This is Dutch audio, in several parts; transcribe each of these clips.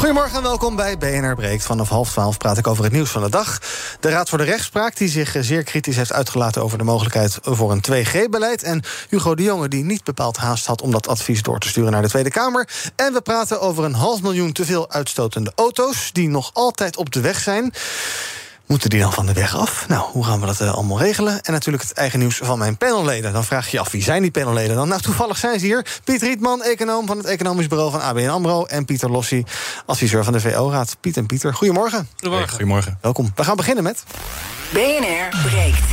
Goedemorgen en welkom bij BNR Breekt. Vanaf half twaalf praat ik over het nieuws van de dag. De Raad voor de Rechtspraak, die zich zeer kritisch heeft uitgelaten... over de mogelijkheid voor een 2G-beleid. En Hugo de Jonge, die niet bepaald haast had... om dat advies door te sturen naar de Tweede Kamer. En we praten over een half miljoen te veel uitstotende auto's... die nog altijd op de weg zijn. Moeten die dan van de weg af? Nou, hoe gaan we dat uh, allemaal regelen? En natuurlijk het eigen nieuws van mijn panelleden. Dan vraag je je af, wie zijn die panelleden dan? Nou, toevallig zijn ze hier. Piet Rietman, econoom van het economisch bureau van ABN AMRO... en Pieter Lossi, adviseur van de VO-raad. Piet en Pieter, goedemorgen. Goedemorgen. Hey, goedemorgen. Welkom. We gaan beginnen met... BNR breekt.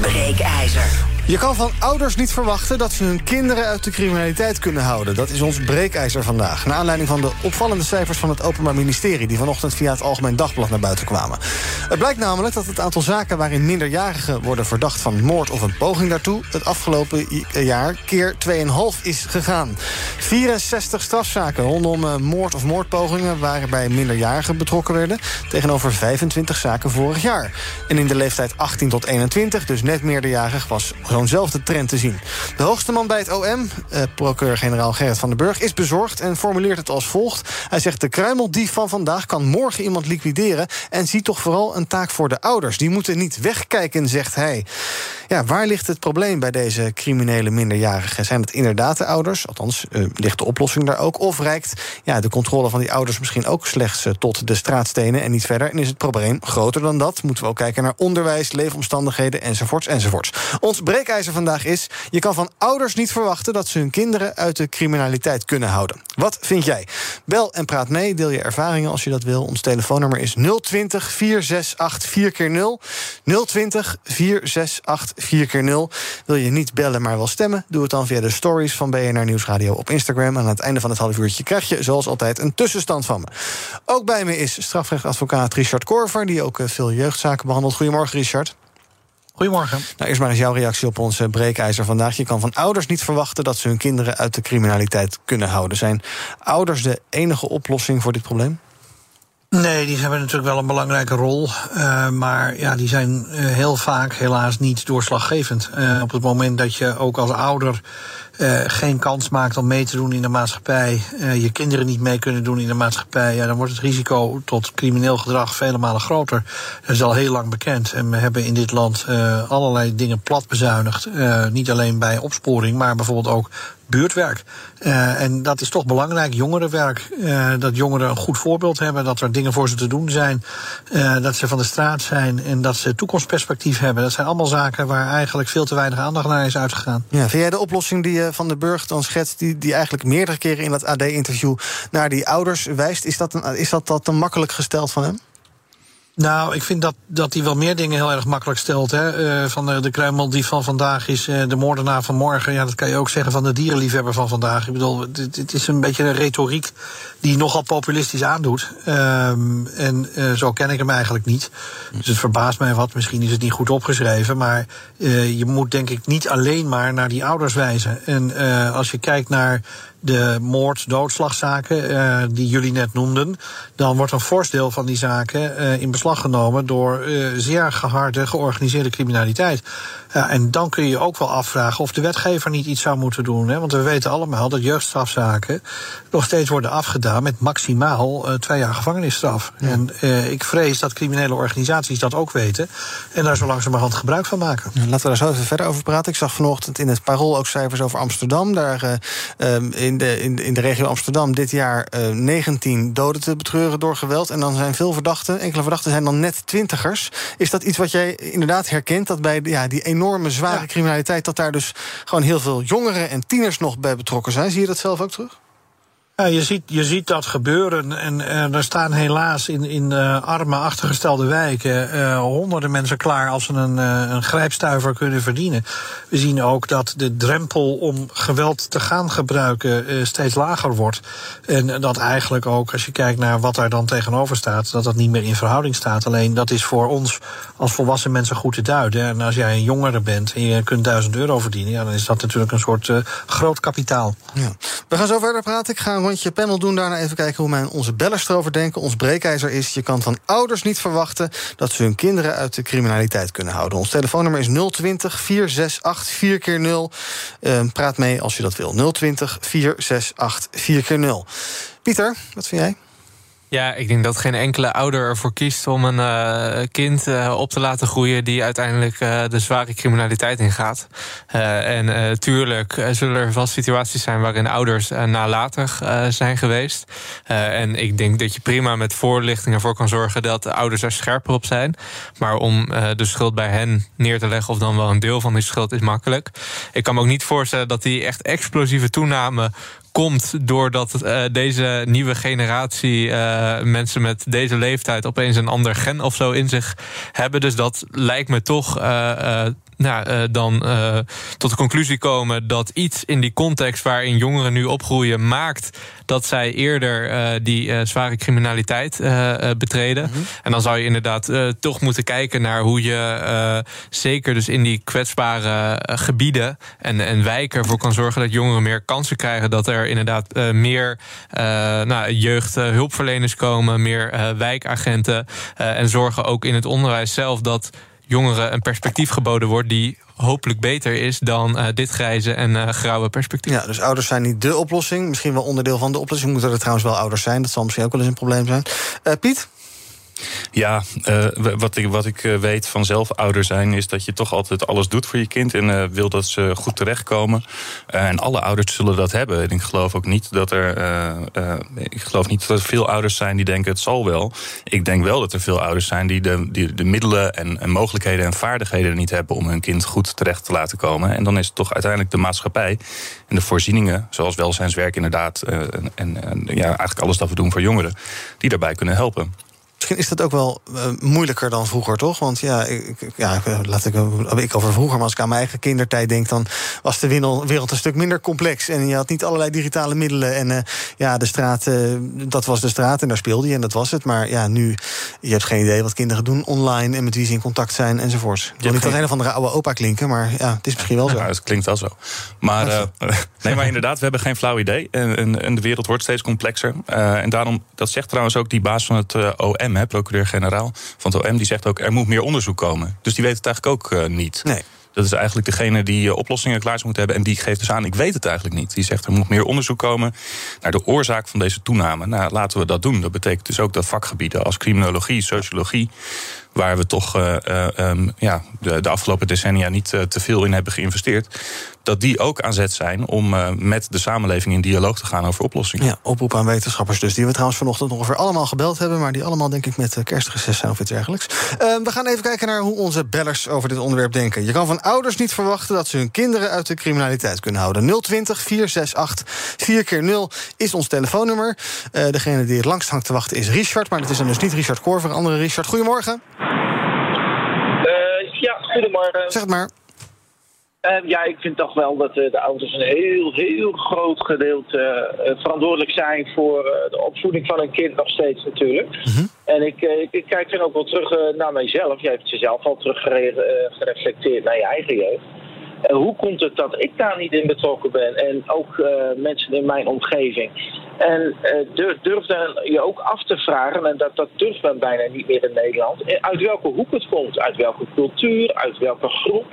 Breekijzer. Je kan van ouders niet verwachten dat ze hun kinderen uit de criminaliteit kunnen houden. Dat is ons breekijzer vandaag. Naar aanleiding van de opvallende cijfers van het Openbaar Ministerie... die vanochtend via het Algemeen Dagblad naar buiten kwamen. Het blijkt namelijk dat het aantal zaken waarin minderjarigen worden verdacht... van moord of een poging daartoe het afgelopen jaar keer 2,5 is gegaan. 64 strafzaken rondom eh, moord of moordpogingen... waarbij minderjarigen betrokken werden... tegenover 25 zaken vorig jaar. En in de leeftijd 18 tot 21, dus net meerderjarig... was zo'nzelfde trend te zien. De hoogste man bij het OM, eh, procureur-generaal Gerrit van den Burg... is bezorgd en formuleert het als volgt. Hij zegt, de kruimeldief van vandaag kan morgen iemand liquideren... en ziet toch vooral een taak voor de ouders. Die moeten niet wegkijken, zegt hij. Ja, waar ligt het probleem bij deze criminele minderjarigen? Zijn het inderdaad de ouders? Althans, uh, ligt de oplossing daar ook? Of reikt ja, de controle van die ouders misschien ook slechts uh, tot de straatstenen... en niet verder? En is het probleem groter dan dat? Moeten we ook kijken naar onderwijs, leefomstandigheden enzovoorts enzovoorts. Ons breekijzer vandaag is... je kan van ouders niet verwachten dat ze hun kinderen uit de criminaliteit kunnen houden. Wat vind jij? Bel en praat mee, deel je ervaringen als je dat wil. Ons telefoonnummer is 020 468 4 keer 0 020 468 4 keer 0 Wil je niet bellen, maar wel stemmen? Doe het dan via de stories van BNR Nieuwsradio op Instagram. Aan het einde van het half uurtje krijg je, zoals altijd, een tussenstand van me. Ook bij me is strafrechtadvocaat Richard Korver... die ook veel jeugdzaken behandelt. Goedemorgen, Richard. Goedemorgen. Nou, eerst maar eens jouw reactie op onze breekijzer vandaag. Je kan van ouders niet verwachten dat ze hun kinderen uit de criminaliteit kunnen houden. Zijn ouders de enige oplossing voor dit probleem? Nee, die hebben natuurlijk wel een belangrijke rol. Uh, maar ja, die zijn uh, heel vaak helaas niet doorslaggevend. Uh, op het moment dat je ook als ouder geen kans maakt om mee te doen in de maatschappij, je kinderen niet mee kunnen doen in de maatschappij, ja, dan wordt het risico tot crimineel gedrag vele malen groter. Dat is al heel lang bekend. En we hebben in dit land allerlei dingen plat bezuinigd. niet alleen bij opsporing, maar bijvoorbeeld ook buurtwerk. Uh, en dat is toch belangrijk, jongerenwerk. Uh, dat jongeren een goed voorbeeld hebben, dat er dingen voor ze te doen zijn. Uh, dat ze van de straat zijn en dat ze toekomstperspectief hebben. Dat zijn allemaal zaken waar eigenlijk veel te weinig aandacht naar is uitgegaan. Ja, vind jij de oplossing die Van de Burg dan schetst, die, die eigenlijk meerdere keren in dat AD-interview naar die ouders wijst, is dat, een, is dat, dat te makkelijk gesteld van hem? Nou, ik vind dat, dat hij wel meer dingen heel erg makkelijk stelt. Hè. Uh, van de, de kruimel die van vandaag is uh, de moordenaar van morgen. Ja, dat kan je ook zeggen van de dierenliefhebber van vandaag. Ik bedoel, het, is een beetje een retoriek die nogal populistisch aandoet. Um, en uh, zo ken ik hem eigenlijk niet. Dus het verbaast mij wat. Misschien is het niet goed opgeschreven. Maar je moet denk ik niet alleen maar naar die ouders wijzen. En als je kijkt naar de moord, doodslagzaken uh, die jullie net noemden, dan wordt een fors deel van die zaken uh, in beslag genomen door uh, zeer geharde georganiseerde criminaliteit. En dan kun je je ook wel afvragen of de wetgever niet iets zou moeten doen. Hè? Want we weten allemaal dat jeugdstrafzaken nog steeds worden afgedaan met maximaal twee jaar gevangenisstraf. Ja. En ik vrees dat criminele organisaties dat ook weten en daar zo langzamerhand gebruik van maken. Ja, laten we daar zo even verder over praten. Ik zag vanochtend in het Parool ook cijfers over Amsterdam. Daar uh, in, de, in, in de regio Amsterdam dit jaar 19 doden te betreuren door geweld. En dan zijn veel verdachten, enkele verdachten zijn dan net twintigers. Is dat iets wat jij inderdaad herkent? Dat bij ja, die enorme enorme zware ja. criminaliteit... dat daar dus gewoon heel veel jongeren en tieners nog bij betrokken zijn. Zie je dat zelf ook terug? Ja, je, ziet, je ziet dat gebeuren. En er staan helaas in, in uh, arme, achtergestelde wijken uh, honderden mensen klaar als ze een, een grijpstuiver kunnen verdienen. We zien ook dat de drempel om geweld te gaan gebruiken steeds lager wordt. En dat eigenlijk ook, als je kijkt naar wat daar dan tegenover staat, dat dat niet meer in verhouding staat. Alleen dat is voor ons als volwassen mensen goed te duiden. En als jij een jongere bent en je kunt duizend euro verdienen, ja, dan is dat natuurlijk een soort groot kapitaal. Ja. We gaan zo verder praten. Ik ga rondje panel doen, daarna even kijken hoe mijn, onze bellers erover denken. Ons breekijzer is, je kan van ouders niet verwachten... dat ze hun kinderen uit de criminaliteit kunnen houden. Ons telefoonnummer is 020 468 4 keer 0 uh, Praat mee als je dat wil. 020 468 4 keer 0 Pieter, wat vind jij? Ja, ik denk dat geen enkele ouder ervoor kiest om een uh, kind uh, op te laten groeien die uiteindelijk uh, de zware criminaliteit ingaat. en tuurlijk zullen er vast situaties zijn waarin ouders nalatig zijn geweest. en ik denk dat je prima met voorlichting ervoor kan zorgen dat de ouders er scherper op zijn. Maar om de schuld bij hen neer te leggen, of dan wel een deel van die schuld, is makkelijk. Ik kan me ook niet voorstellen dat die echt explosieve toename komt doordat deze nieuwe generatie uh, mensen met deze leeftijd opeens een ander gen of zo in zich hebben. Dus dat lijkt me toch uh, nou, uh, dan uh, tot de conclusie komen dat iets in die context waarin jongeren nu opgroeien maakt dat zij eerder uh, die zware criminaliteit betreden. Mm -hmm. En dan zou je inderdaad toch moeten kijken naar hoe je zeker dus in die kwetsbare gebieden en, en wijken ervoor kan zorgen dat jongeren meer kansen krijgen. Dat er inderdaad meer nou, jeugdhulpverleners komen, meer wijkagenten. en zorgen ook in het onderwijs zelf dat jongeren een perspectief geboden wordt die hopelijk beter is dan uh, dit grijze en uh, grauwe perspectief. Ja, dus ouders zijn niet de oplossing. Misschien wel onderdeel van de oplossing. Moeten er trouwens wel ouders zijn. Dat zal misschien ook wel eens een probleem zijn. Uh, Piet? Ja, uh, wat ik, wat ik weet van zelf ouder zijn... is dat je toch altijd alles doet voor je kind... en uh, wil dat ze goed terechtkomen. En alle ouders zullen dat hebben. En ik geloof ook niet dat er... ik geloof niet dat er veel ouders zijn die denken het zal wel. Ik denk wel dat er veel ouders zijn die de, die de middelen... En, en mogelijkheden en vaardigheden niet hebben... om hun kind goed terecht te laten komen. En dan is het toch uiteindelijk de maatschappij... en de voorzieningen, zoals welzijnswerk inderdaad... en, en ja, eigenlijk alles dat we doen voor jongeren... die daarbij kunnen helpen. Misschien is dat ook wel uh, moeilijker dan vroeger, toch? Want ja, ik, ja, laat ik, ik over vroeger, maar als ik aan mijn eigen kindertijd denk, dan was de wereld een stuk minder complex. En je had niet allerlei digitale middelen. En uh, ja, de straat, uh, dat was de straat en daar speelde je en dat was het. Maar ja, nu, je hebt geen idee wat kinderen doen online en met wie ze in contact zijn enzovoorts. Ik wil niet als een of andere oude opa klinken, maar ja, het is misschien wel zo. Ja, het klinkt wel zo. Maar, nee, maar inderdaad, we hebben geen flauw idee. En, en, en de wereld wordt steeds complexer. en daarom, dat zegt trouwens ook die baas van het OM procureur-generaal van het OM, die zegt ook er moet meer onderzoek komen. Dus die weet het eigenlijk ook uh, niet. Nee. Dat is eigenlijk degene die uh, oplossingen klaar zou moeten hebben. En die geeft dus aan, ik weet het eigenlijk niet. Die zegt, er moet meer onderzoek komen naar de oorzaak van deze toename. Nou, laten we dat doen. Dat betekent dus ook dat vakgebieden als criminologie, sociologie waar we toch uh, um, ja, de, de, afgelopen decennia niet uh, te veel in hebben geïnvesteerd. Dat die ook aan zet zijn om met de samenleving in dialoog te gaan over oplossingen. Ja, oproep aan wetenschappers dus. Die we trouwens vanochtend ongeveer allemaal gebeld hebben. Maar die allemaal denk ik met kerstreces zijn of iets dergelijks. Ehm, we gaan even kijken naar hoe onze bellers over dit onderwerp denken. Je kan van ouders niet verwachten dat ze hun kinderen uit de criminaliteit kunnen houden. 020 468 4 keer 0 is ons telefoonnummer. degene die het langst hangt te wachten is Richard. Maar dat is dan dus niet Richard Korver, andere Richard. Goedemorgen. Goedemorgen. Zeg het maar. Uh, ja, ik vind toch wel dat uh, de ouders een heel, heel groot gedeelte uh, verantwoordelijk zijn voor de opvoeding van een kind nog steeds natuurlijk. -hmm. En ik, ik, ik, kijk dan ook wel terug naar mijzelf. Jij hebt jezelf al terug gereflecteerd naar je eigen jeugd. hoe komt het dat ik daar niet in betrokken ben en ook mensen in mijn omgeving? En durf, durf dan je ook af te vragen, en dat, dat durft men bijna niet meer in Nederland, uit welke hoek het komt, uit welke cultuur, uit welke groep.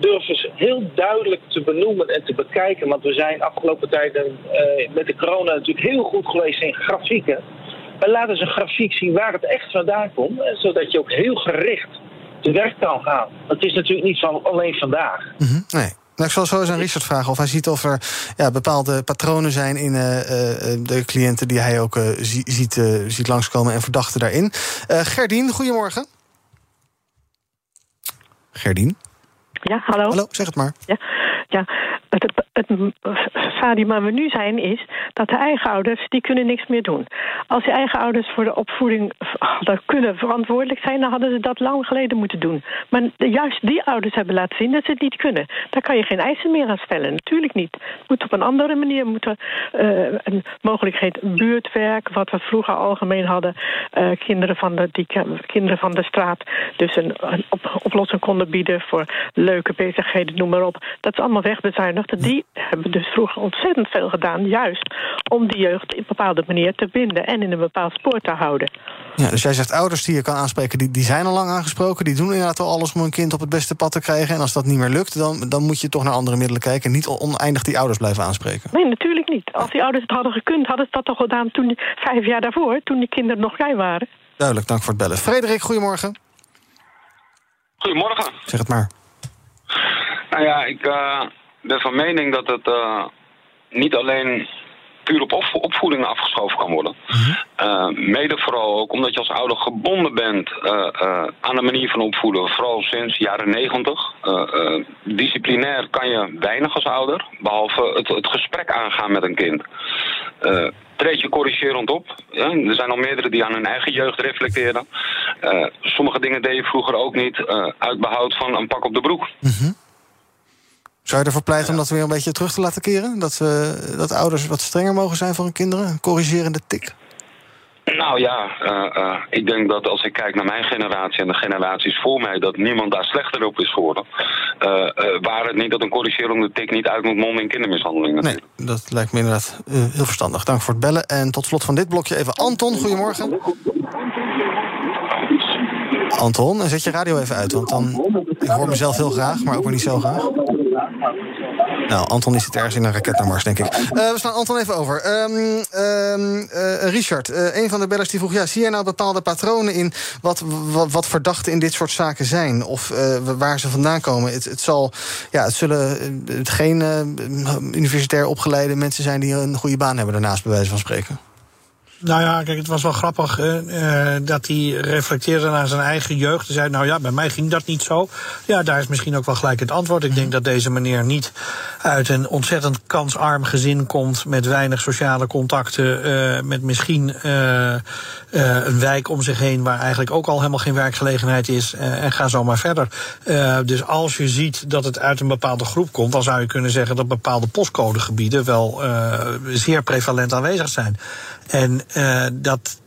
Durven ze heel duidelijk te benoemen en te bekijken. Want we zijn afgelopen tijden uh, met de corona natuurlijk heel goed geweest in grafieken. Maar laten ze een grafiek zien waar het echt vandaan komt, zodat je ook heel gericht te werk kan gaan. Het is natuurlijk niet van alleen vandaag. -hmm. Nee. Nou, ik zal zo eens aan Richard vragen of hij ziet of er ja, bepaalde patronen zijn in uh, de cliënten die hij ook uh, ziet, uh, ziet langskomen en verdachten daarin. Gerdien, goedemorgen. Gerdien? Ja, hallo. Hallo, zeg het maar. Ja, ja. Het, het, het stadium waar we nu zijn is dat de eigen ouders die kunnen niks meer doen. Als de eigen ouders voor de opvoeding hadden kunnen verantwoordelijk zijn, dan hadden ze dat lang geleden moeten doen. Maar juist die ouders hebben laten zien dat ze het niet kunnen. Daar kan je geen eisen meer aan stellen. Natuurlijk niet. Het moet op een andere manier moeten uh, een mogelijkheid buurtwerk, wat we vroeger algemeen hadden, uh, kinderen van de die kinderen van de straat, dus een, een op, oplossing konden bieden voor leuke bezigheden, noem maar op. Dat is allemaal wegbezuinigd. Die hebben dus vroeger ontzettend veel gedaan, juist om die jeugd op een bepaalde manier te binden en in een bepaald spoor te houden. Ja, dus jij zegt ouders die je kan aanspreken, die, die zijn al lang aangesproken. Die doen inderdaad al alles om een kind op het beste pad te krijgen. En als dat niet meer lukt, dan, dan moet je toch naar andere middelen kijken. En niet oneindig die ouders blijven aanspreken. Nee, natuurlijk niet. Als die ouders het hadden gekund, hadden ze dat toch gedaan toen, vijf jaar daarvoor, toen die kinderen nog klein waren. Duidelijk, dank voor het bellen. Frederik, goedemorgen. Goedemorgen. Zeg het maar. Nou ja, ik uh, ben van mening dat het uh, niet alleen puur op opvoeding afgeschoven kan worden. uh, mede vooral ook omdat je als ouder gebonden bent aan de manier van opvoeden, vooral sinds jaren negentig. disciplinair kan je weinig als ouder, behalve het, het gesprek aangaan met een kind treed je corrigerend op. Ja, er zijn al meerdere die aan hun eigen jeugd reflecteren. Sommige dingen deed je vroeger ook niet uit behoud van een pak op de broek. Mm -hmm. Zou je ervoor pleiten om dat weer een beetje terug te laten keren? Dat, we, dat ouders wat strenger mogen zijn voor hun kinderen? Een corrigerende tik? Nou ja, uh, uh, ik denk dat als ik kijk naar mijn generatie en de generaties voor mij, dat niemand daar slechter op is geworden. Uh, waar het niet dat een corrigerende tik niet uit moet monden in kindermishandeling. Nee, dat lijkt me inderdaad heel verstandig. Dank voor het bellen. En tot slot van dit blokje even Anton, goedemorgen. Anton, zet je radio even uit, want dan. Ik hoor mezelf heel graag, maar ook weer niet zo graag. Nou, Anton is het ergens in een raket naar Mars, denk ik. Uh, we slaan Anton even over. Um, um, uh, Richard, uh, een van de bellers die vroeg... Ja, zie jij nou bepaalde patronen in wat, wat, verdachten in dit soort zaken zijn? Of waar ze vandaan komen? Het, het, zal, ja, het zullen geen universitair opgeleide mensen zijn... die een goede baan hebben daarnaast, bij wijze van spreken. Nou ja, kijk, het was wel grappig uh, dat hij reflecteerde naar zijn eigen jeugd. Hij zei, nou ja, bij mij ging dat niet zo. Ja, daar is misschien ook wel gelijk het antwoord. Ik denk dat deze meneer niet uit een ontzettend kansarm gezin komt... met weinig sociale contacten, uh, met misschien een wijk om zich heen... waar eigenlijk ook al helemaal geen werkgelegenheid is. en ga zo maar verder. dus als je ziet dat het uit een bepaalde groep komt... dan zou je kunnen zeggen dat bepaalde postcodegebieden... wel zeer prevalent aanwezig zijn. En uh, dat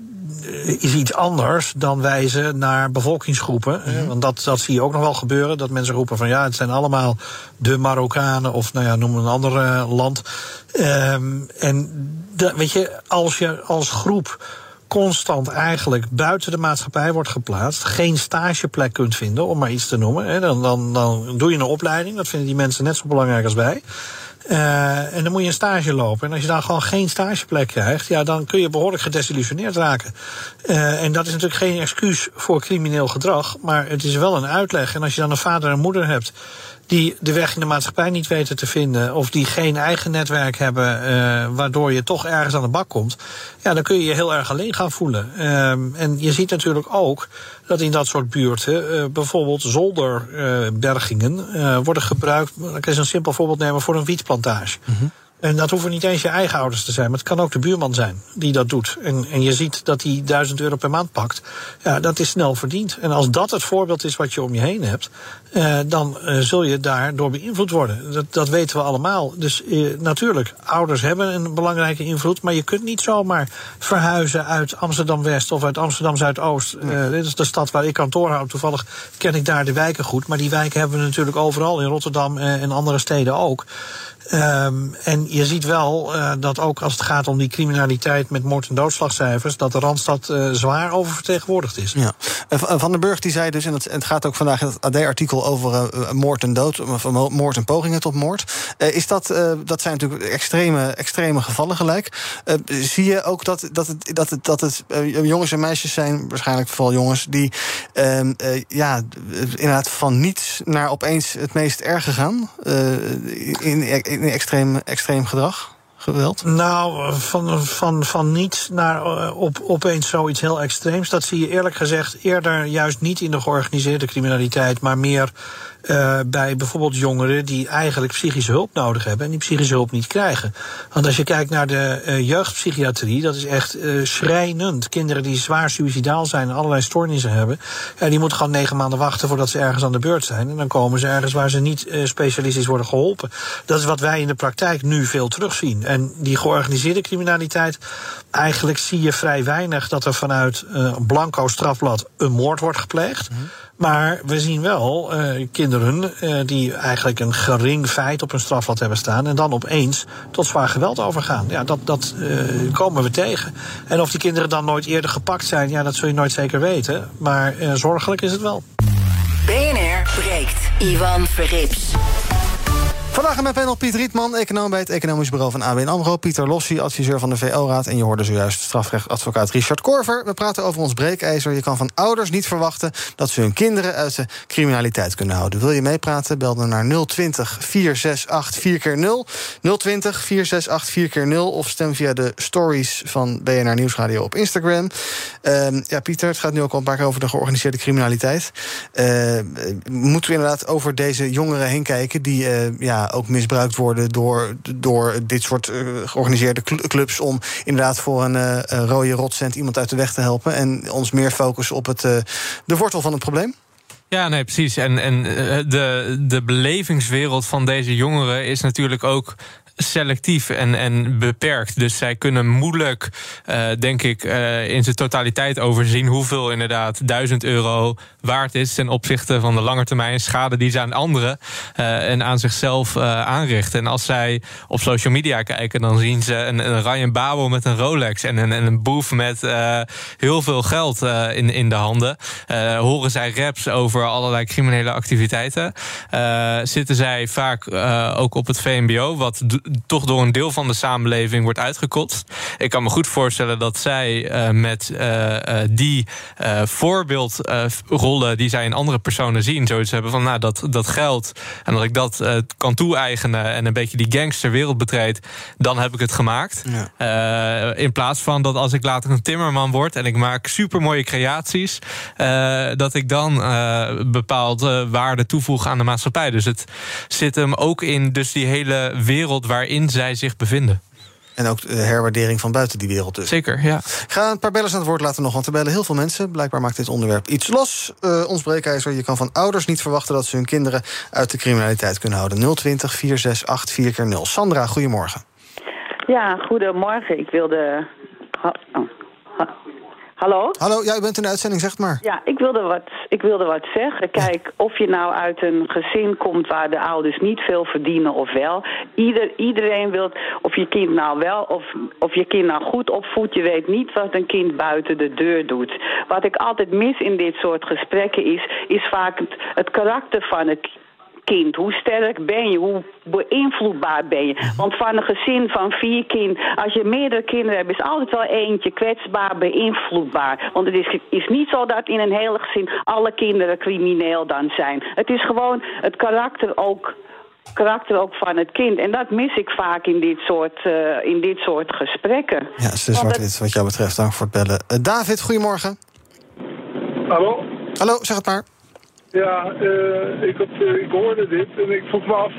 is iets anders dan wijzen naar bevolkingsgroepen. Mm -hmm. Want dat, dat zie je ook nog wel gebeuren. Dat mensen roepen van ja, het zijn allemaal de Marokkanen of nou ja, noem een ander uh, land. Um, en dat, weet je, als je als groep constant eigenlijk buiten de maatschappij wordt geplaatst, geen stageplek kunt vinden, om maar iets te noemen, hè, dan, dan, dan doe je een opleiding. Dat vinden die mensen net zo belangrijk als wij. Uh, en dan moet je een stage lopen. En als je dan gewoon geen stageplek krijgt, ja, dan kun je behoorlijk gedesillusioneerd raken. Uh, en dat is natuurlijk geen excuus voor crimineel gedrag, maar het is wel een uitleg. En als je dan een vader en moeder hebt die de weg in de maatschappij niet weten te vinden, of die geen eigen netwerk hebben, uh, waardoor je toch ergens aan de bak komt, ja, dan kun je je heel erg alleen gaan voelen. Um, en je ziet natuurlijk ook dat in dat soort buurten uh, bijvoorbeeld zolderbergingen uh, worden gebruikt. Ik kan eens een simpel voorbeeld nemen voor een wietplantage. -hmm. En dat hoeven niet eens je eigen ouders te zijn, maar het kan ook de buurman zijn die dat doet. En, en je ziet dat hij 1000 euro per maand pakt. Ja, dat is snel verdiend. En als dat het voorbeeld is wat je om je heen hebt, uh, dan uh, zul je daardoor beïnvloed worden. Dat, dat weten we allemaal. Dus uh, natuurlijk, ouders hebben een belangrijke invloed, maar je kunt niet zomaar verhuizen uit Amsterdam West of uit Amsterdam Zuidoost. Nee. dit is de stad waar ik kantoor houd. Toevallig ken ik daar de wijken goed, maar die wijken hebben we natuurlijk overal in Rotterdam en andere steden ook. Um, en je ziet wel uh, dat ook als het gaat om die criminaliteit met moord- en doodslagcijfers, dat de Randstad uh, zwaar oververtegenwoordigd is. Ja. Van den Burg die zei dus, en het, gaat ook vandaag het AD-artikel over moord en dood, moord en pogingen tot moord. is dat, dat zijn natuurlijk extreme, extreme gevallen gelijk. zie je ook dat, dat het, dat het, dat het jongens en meisjes zijn, waarschijnlijk vooral jongens, die ehm, ja, inderdaad van niets naar opeens het meest erge gaan? in, in extreem, extreem gedrag? geweld? Nou, van, van, van niets naar uh, op, opeens zoiets heel extreems. Dat zie je eerlijk gezegd eerder juist niet in de georganiseerde criminaliteit, maar meer uh, bij bijvoorbeeld jongeren die eigenlijk psychische hulp nodig hebben en die psychische hulp niet krijgen. Want als je kijkt naar de uh, jeugdpsychiatrie, dat is echt uh, schrijnend. Kinderen die zwaar suicidaal zijn en allerlei stoornissen hebben, ja, die moeten gewoon negen maanden wachten voordat ze ergens aan de beurt zijn. En dan komen ze ergens waar ze niet specialistisch worden geholpen. Dat is wat wij in de praktijk nu veel terugzien. En die georganiseerde criminaliteit, eigenlijk zie je vrij weinig dat er vanuit een blanco strafblad een moord wordt gepleegd. -hmm. Maar we zien wel uh, kinderen uh, die eigenlijk een gering feit op hun strafblad hebben staan. en dan opeens tot zwaar geweld overgaan. Ja, dat, dat uh, komen we tegen. En of die kinderen dan nooit eerder gepakt zijn, ja, dat zul je nooit zeker weten. Maar zorgelijk is het wel. BNR breekt. Ivan Verrips. Vandaag in mijn panel Piet Rietman, econoom bij het Economisch Bureau van ABN AMRO... Pieter Lossi, adviseur van de VO-raad... en je hoorde zojuist strafrechtadvocaat Richard Korver. We praten over ons breekijzer. Je kan van ouders niet verwachten dat ze hun kinderen... uit de criminaliteit kunnen houden. Wil je meepraten? Bel dan naar 020 468 4x0. 020 468 4x0 of stem via de stories van BNR Nieuwsradio op Instagram. Uh, ja, Pieter, het gaat nu ook al een paar keer over de georganiseerde criminaliteit. Uh, moeten we inderdaad over deze jongeren heen kijken... die uh, ja, ook misbruikt worden door, door dit soort uh, georganiseerde clubs om inderdaad voor een uh, rode rotcent iemand uit de weg te helpen en ons meer focussen op het, uh, de wortel van het probleem? Ja, nee, precies. En, en de, de belevingswereld van deze jongeren is natuurlijk ook selectief en, en beperkt. Dus zij kunnen moeilijk, uh, denk ik, uh, in zijn totaliteit overzien hoeveel inderdaad 1000 euro waard is ten opzichte van de langetermijn schade die ze aan anderen uh, en aan zichzelf aanrichten. En als zij op social media kijken, dan zien ze een, een Ryan Babel met een Rolex en een, en een boef met heel veel geld in, in de handen. horen zij raps over allerlei criminele activiteiten. zitten zij vaak ook op het VMBO, wat toch door een deel van de samenleving wordt uitgekotst. Ik kan me goed voorstellen dat zij uh, met uh, die voorbeeldrollen die zij in andere personen zien, zoiets hebben van nou dat, dat geld en dat ik dat kan toe-eigenen en een beetje die gangsterwereld betreed, dan heb ik het gemaakt. Ja. in plaats van dat als ik later een timmerman word en ik maak supermooie creaties, dat ik dan bepaalde waarde toevoeg aan de maatschappij. Dus het zit hem ook in dus die hele wereld waarin zij zich bevinden. En ook de herwaardering van buiten die wereld dus. Zeker, ja. Ik ga een paar bellers aan het woord laten nog, want er bellen heel veel mensen. Blijkbaar maakt dit onderwerp iets los. Uh, ons breekijzer, je kan van ouders niet verwachten... dat ze hun kinderen uit de criminaliteit kunnen houden. 020 468 4 0 Sandra, goedemorgen. Ja, goedemorgen. Ik wilde... Oh. Hallo? Hallo, ja, u bent in de uitzending, zeg maar. Ja, ik wilde wat, ik wilde wat zeggen. Kijk, of je nou uit een gezin komt waar de ouders niet veel verdienen of wel. Ieder, iedereen wil, of je kind nou wel, of, of je kind nou goed opvoedt. Je weet niet wat een kind buiten de deur doet. Wat ik altijd mis in dit soort gesprekken is, is vaak het, het karakter van het kind? Hoe sterk ben je? Hoe beïnvloedbaar ben je? Want van een gezin van vier kinderen, als je meerdere kinderen hebt, is altijd wel eentje kwetsbaar, beïnvloedbaar. Want het is, is niet zo dat in een hele gezin alle kinderen crimineel dan zijn. Het is gewoon het karakter ook karakter ook van het kind. En dat mis ik vaak in dit soort, uh, in dit soort gesprekken. Ja, ze zwart-wit wat jou betreft. Dank voor het bellen. Uh, David, goedemorgen. Hallo? Hallo, zeg het maar. Ja, uh, ik, had, uh, ik hoorde dit en ik vroeg me af.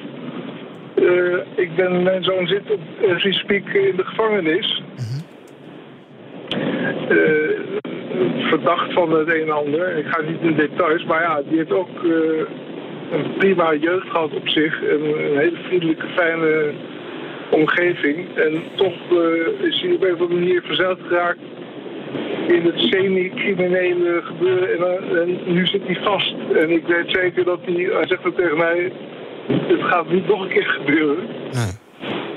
Uh, ik ben, mijn zoon zit op uh, speak in de gevangenis. verdacht van het een en ander. Ik ga niet in details, maar ja, die heeft ook een prima jeugd gehad op zich. En een hele vriendelijke, fijne omgeving. En toch is hij op een of andere manier verzeild geraakt in het semi-criminele gebeuren. En, en, nu zit hij vast. En ik weet zeker dat hij, hij zegt ook tegen mij, het gaat niet nog een keer gebeuren. Nee.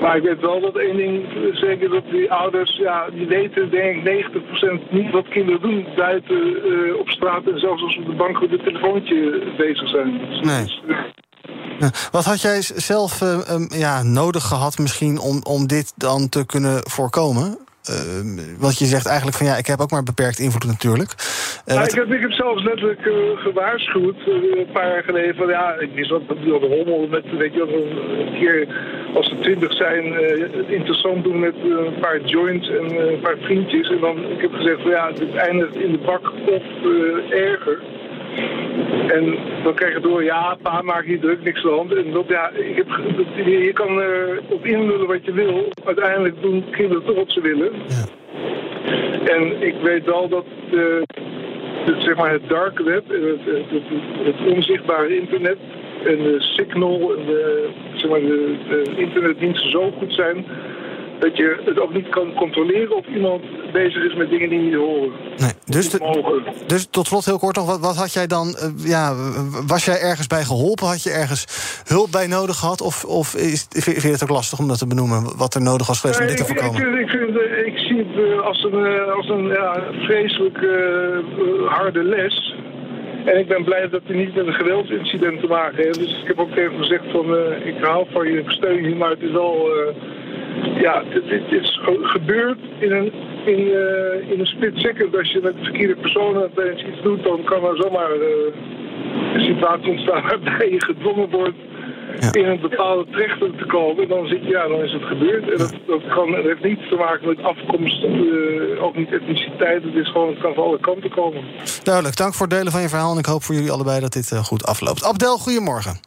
Maar ik weet wel dat één ding zeker dat die ouders, ja, die weten denk ik 90% niet wat kinderen doen buiten uh, op straat en zelfs als ze op de bank met een telefoontje bezig zijn. Dus, nee. Uh, ja. Wat had jij zelf uh, um, ja, nodig gehad misschien om, om dit dan te kunnen voorkomen? Uh, wat je zegt eigenlijk van ja, ik heb ook maar beperkt invloed natuurlijk. Nou, ik, heb, ik heb zelfs letterlijk eh, gewaarschuwd eh, een paar jaar geleden van ja, ik wist wat wil de hommel met, weet je, een keer als er twintig zijn, eh, het interessant doen met eh, een paar joints en eh, een paar vriendjes. En dan, ik heb gezegd van ja, dit eindigt in de bak of eh, erger. En dan krijg je door, ja, pa, maak je druk, niks aan de hand. En dat, ja, ik heb, je kan er op inlullen wat je wil. Uiteindelijk doen kinderen toch wat ze willen. En ik weet wel dat de, het, zeg maar het dark web, en het, het, het, het onzichtbare internet en de signal en de, zeg maar de, de internetdiensten zo goed zijn dat je het ook niet kan controleren of iemand bezig is met dingen die niet horen. Nee, dus, Niet mogen. dus tot slot heel kort nog, wat, wat had jij dan... eh, ja, was jij ergens bij geholpen? Had je ergens hulp bij nodig gehad? Of, of is, vind je het ook lastig om dat te benoemen? Wat er nodig was geweest om dit te ik, ik, voorkomen? vind, ik, vind, eh, ik zie het eh, als een, als een ja, vreselijk harde les. En ik ben blij dat hij niet met een geweldsincident te maken heeft. Dus ik heb ook tegen hem gezegd van, ik hou van je, ik steun je, maar het is wel... ja, dit, dit is ge- gebeurd in een, in, eh, in een split second. Als je met de verkeerde persoon opeens iets doet, dan kan er zomaar eh, een situatie ontstaan waarbij je gedwongen wordt in een bepaalde trechter te komen. En dan zit je, ja, dan is het gebeurd. En dat, dat, kan, dat heeft niets te maken met afkomst, eh, ook niet etniciteit. Het, is gewoon, het kan van alle kanten komen. Duidelijk, dank voor het delen van je verhaal. En ik hoop voor jullie allebei dat dit eh, goed afloopt. Abdel, goedemorgen.